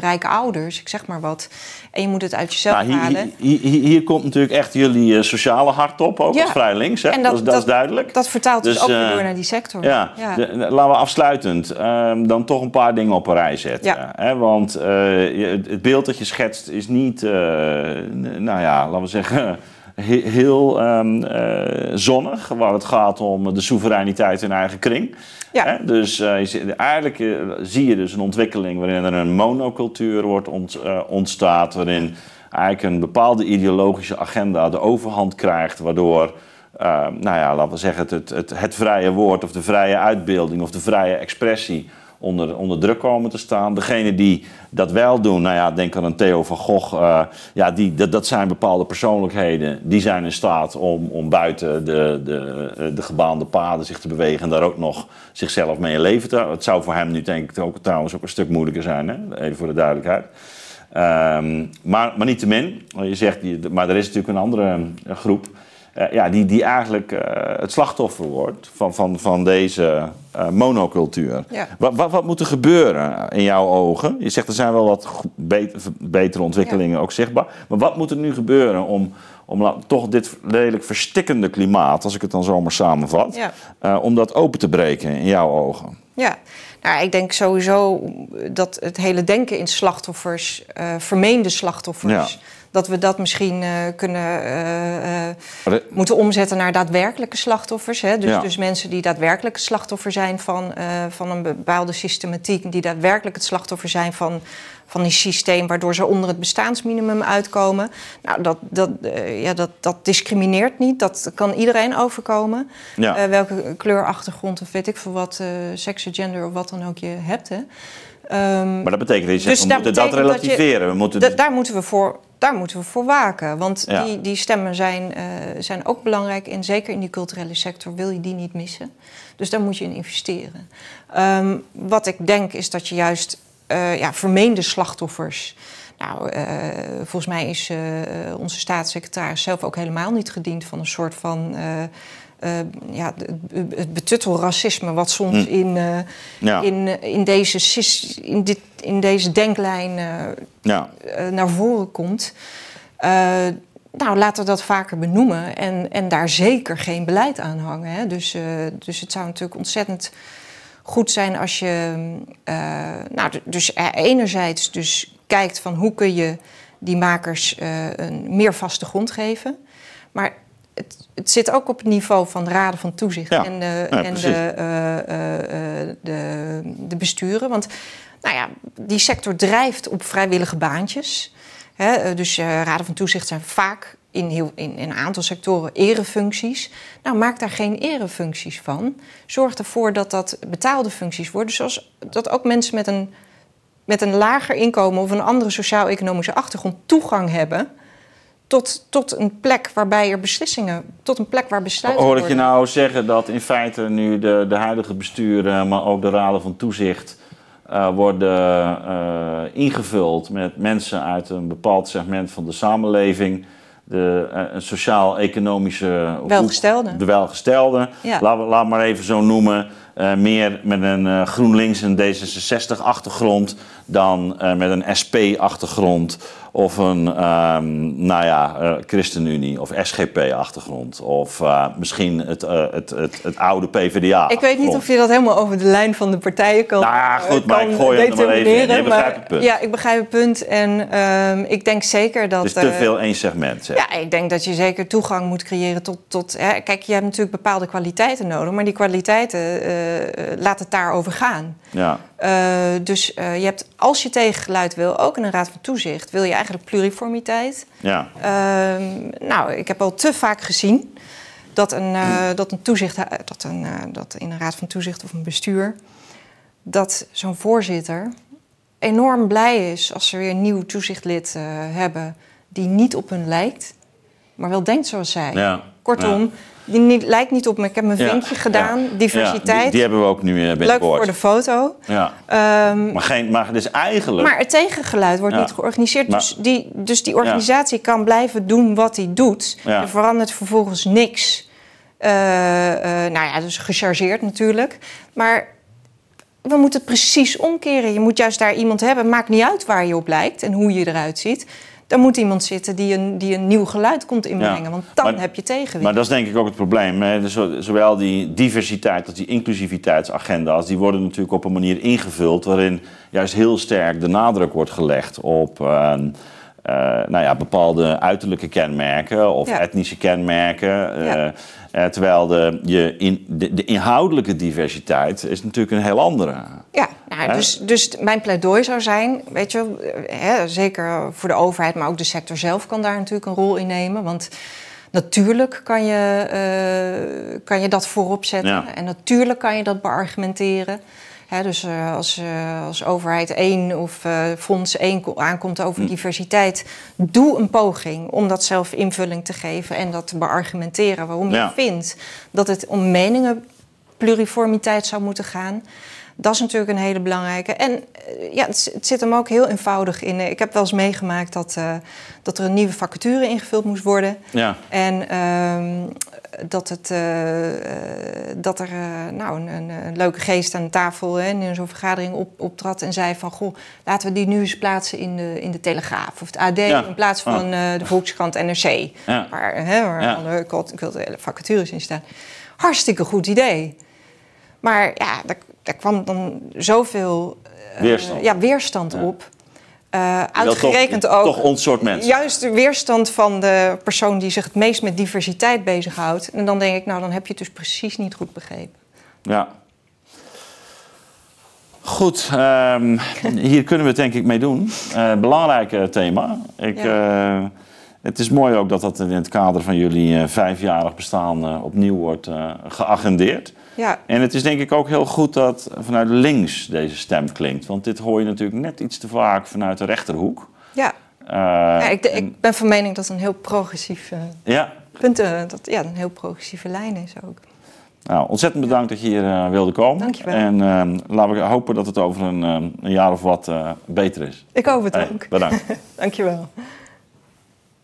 rijke ouders, ik zeg maar wat. En je moet het uit jezelf nou, hier, halen. Hier, hier, hier, komt natuurlijk echt jullie sociale hart op, ook als vrij links. Hè? En dat, dat, dat, is duidelijk. Dat vertaalt dus, dus ook weer door naar die sector. Ja, De, laten we afsluitend ehm, dan toch een paar dingen op een rij zetten. Hè? Want het beeld dat je schetst is niet, nou ja, laten we zeggen heel um, uh, zonnig, waar het gaat om de soevereiniteit in eigen kring. Ja. Dus uh, eigenlijk uh, zie je dus een ontwikkeling waarin er een monocultuur wordt ont, ontstaat, waarin eigenlijk een bepaalde ideologische agenda de overhand krijgt, waardoor nou ja, laten we zeggen, het, het, het vrije woord of de vrije uitbeelding of de vrije expressie onder, onder druk komen te staan. Degene die dat wel doen, nou ja, denk aan een Theo van Gogh. Uh, ja, die, dat, dat zijn bepaalde persoonlijkheden. Die zijn in staat om, om buiten de, de, eh, de gebaande paden zich te bewegen. En daar ook nog zichzelf mee in leven te Het zou voor hem nu denk ik ook, trouwens ook een stuk moeilijker zijn. Hè? Even voor de duidelijkheid. Um, maar, maar niet te min. Je zegt, maar er is natuurlijk een andere eh, groep ja, die, die eigenlijk uh, het slachtoffer wordt van, van, van deze uh, monocultuur. Ja. Wat, wat, wat, moet er gebeuren in jouw ogen? Je zegt er zijn wel wat beter, betere ontwikkelingen ja. ook zichtbaar. Maar wat moet er nu gebeuren om, om toch dit redelijk verstikkende klimaat, als ik het dan zomaar samenvat, ja. om dat open te breken in jouw ogen? Ja, nou, ik denk sowieso dat het hele denken in slachtoffers, vermeende slachtoffers dat we dat misschien uh, kunnen uh, uh, moeten omzetten naar daadwerkelijke slachtoffers. Hè? Dus, ja. dus mensen die daadwerkelijk slachtoffer zijn van, van een bepaalde systematiek, die daadwerkelijk het slachtoffer zijn van, van die systeem waardoor ze onder het bestaansminimum uitkomen. Nou, dat, dat, ja, dat, dat discrimineert niet. Dat kan iedereen overkomen. Ja. welke kleurachtergrond of weet ik veel wat, seks, gender of wat dan ook je hebt. Hè. Um, maar dat betekent dat je dus we moeten dat relativeren. We moeten... Daar moeten we voor daar moeten we voor waken. Want die, die stemmen zijn, uh, zijn ook belangrijk. En zeker in die culturele sector wil je die niet missen. Dus daar moet je in investeren. Um, wat ik denk is dat je juist uh, ja, vermeende slachtoffers Nou, volgens mij is onze staatssecretaris zelf ook helemaal niet gediend van een soort van ja, het betuttelracisme wat soms hm. in, ja. in, in, deze, in, dit, in deze denklijn ja. naar voren komt. nou, laten we dat vaker benoemen en, en daar zeker geen beleid aan hangen. Hè. Dus, dus het zou natuurlijk ontzettend goed zijn als je, nou, dus enerzijds dus kijkt van hoe kun je die makers een meer vaste grond geven. Maar het, het, zit ook op het niveau van de raden van toezicht en, de, en de, uh, de, de, besturen. Want nou ja, die sector drijft op vrijwillige baantjes. Hè, dus raden van toezicht zijn vaak in, heel, in, in, een aantal sectoren erefuncties. Nou, maak daar geen erefuncties van. Zorg ervoor dat dat betaalde functies worden. Zoals dat ook mensen met een, met een lager inkomen of een andere sociaal-economische achtergrond toegang hebben tot, tot een plek waarbij er beslissingen, tot een plek waar besluiten Hoor ik je nou zeggen dat in feite nu de, de huidige besturen, maar ook de raden van toezicht uh, worden uh, ingevuld met mensen uit een bepaald segment van de samenleving? De uh, sociaal-economische... Welgestelde. De welgestelde. Ja. Laat, laat maar even zo noemen. meer met een GroenLinks en D66-achtergrond dan met een SP-achtergrond of een, um, nou ja, uh, ChristenUnie of SGP-achtergrond. Of uh, misschien het, uh, het, het, het, oude PvdA. Ik weet niet of je dat helemaal over de lijn van de partijen kan Nou ja, goed, maar ik gooi het er maar even in. Je begrijpt het punt. Ja, ik begrijp het punt. En um, ik denk zeker dat... Het is te veel één segment, zeg. Ja, ik denk dat je zeker toegang moet creëren tot... tot hè, kijk, je hebt natuurlijk bepaalde kwaliteiten nodig. Maar die kwaliteiten, laat het daarover gaan. Ja. dus je hebt, als je tegengeluid wil, ook in een raad van toezicht... wil je eigenlijk pluriformiteit. Ja. Uh, nou, ik heb al te vaak gezien dat een, uh, dat een toezicht, dat, een, uh, dat in een raad van toezicht of een bestuur, dat zo'n voorzitter enorm blij is als ze weer een nieuw toezichtlid hebben die niet op hun lijkt, maar wel denkt zoals zij. Ja. Kortom, ja. Die niet, lijkt niet op me. Ik heb mijn vinkje gedaan. Diversiteit. Die, die, hebben we ook nu uh, Leuk voor de foto. Ja. Um, maar, geen, maar dus eigenlijk... Maar het tegengeluid wordt niet georganiseerd. Maar, dus, die, dus die organisatie kan blijven doen wat hij doet. Er verandert vervolgens niks. Uh, uh, nou ja, dus gechargeerd natuurlijk. Maar we moeten het precies omkeren. Je moet juist daar iemand hebben. Maakt niet uit waar je op lijkt en hoe je eruit ziet. Dan moet iemand zitten die een, die een nieuw geluid komt inbrengen. Want dan heb je tegenwicht. Maar dat is denk ik ook het probleem. Hè? Zowel die diversiteit als die inclusiviteitsagenda's... die worden natuurlijk op een manier ingevuld... waarin juist heel sterk de nadruk wordt gelegd op... Uh, uh, nou ja, bepaalde uiterlijke kenmerken of ja. etnische kenmerken. Ja. Uh, terwijl de, je in, de, de, inhoudelijke diversiteit is natuurlijk een heel andere. Ja, nou, dus, dus mijn pleidooi zou zijn, weet je, hè, zeker voor de overheid, maar ook de sector zelf kan daar natuurlijk een rol in nemen. Want natuurlijk kan je, uh, kan je dat voorop zetten ja. en natuurlijk kan je dat beargumenteren. Dus uh, als, uh, als overheid één of uh, fonds één aankomt over hm. diversiteit, doe een poging om dat zelf invulling te geven en dat te beargumenteren waarom ja. je vindt dat het om meningen pluriformiteit zou moeten gaan. Dat is natuurlijk een hele belangrijke. En ja, het, het, zit hem ook heel eenvoudig in. Ik heb wel eens meegemaakt dat, dat er een nieuwe vacature ingevuld moest worden. Ja. En uh, dat, het, uh, dat er nou, een, een, een, leuke geest aan de tafel hè, in zo'n vergadering op, optrad en zei van... goh, laten we die nu eens plaatsen in de, in de Telegraaf of het AD... Ja. in plaats van de Volkskrant NRC, ja. waar, hè, waar ja. alle culturele vacatures in staan. Hartstikke goed idee. Maar ja, daar, daar kwam dan zoveel weerstand, ja, weerstand op. Uh, uitgerekend toch, ook. Toch ons soort mensen. Juist de weerstand van de persoon die zich het meest met diversiteit bezighoudt. En dan denk ik, nou, dan heb je het dus precies niet goed begrepen. Ja. Goed, um, <laughs> hier kunnen we het denk ik mee doen. Uh, belangrijk thema. Ik, ja. uh, het is mooi ook dat dat in het kader van jullie vijfjarig bestaan opnieuw wordt geagendeerd. Ja. En het is denk ik ook heel goed dat vanuit links deze stem klinkt. Want dit hoor je natuurlijk net iets te vaak vanuit de rechterhoek. Ja. Uh, ja ik, en... ik, ben van mening dat het een heel progressief uh, ja. punt, uh, dat ja, een heel progressieve lijn is ook. Nou, ontzettend bedankt dat je hier wilde komen. Dankjewel. En laten we hopen dat het over een, een jaar of wat beter is. Ik hoop het ook. Bedankt. <laughs> Dankjewel.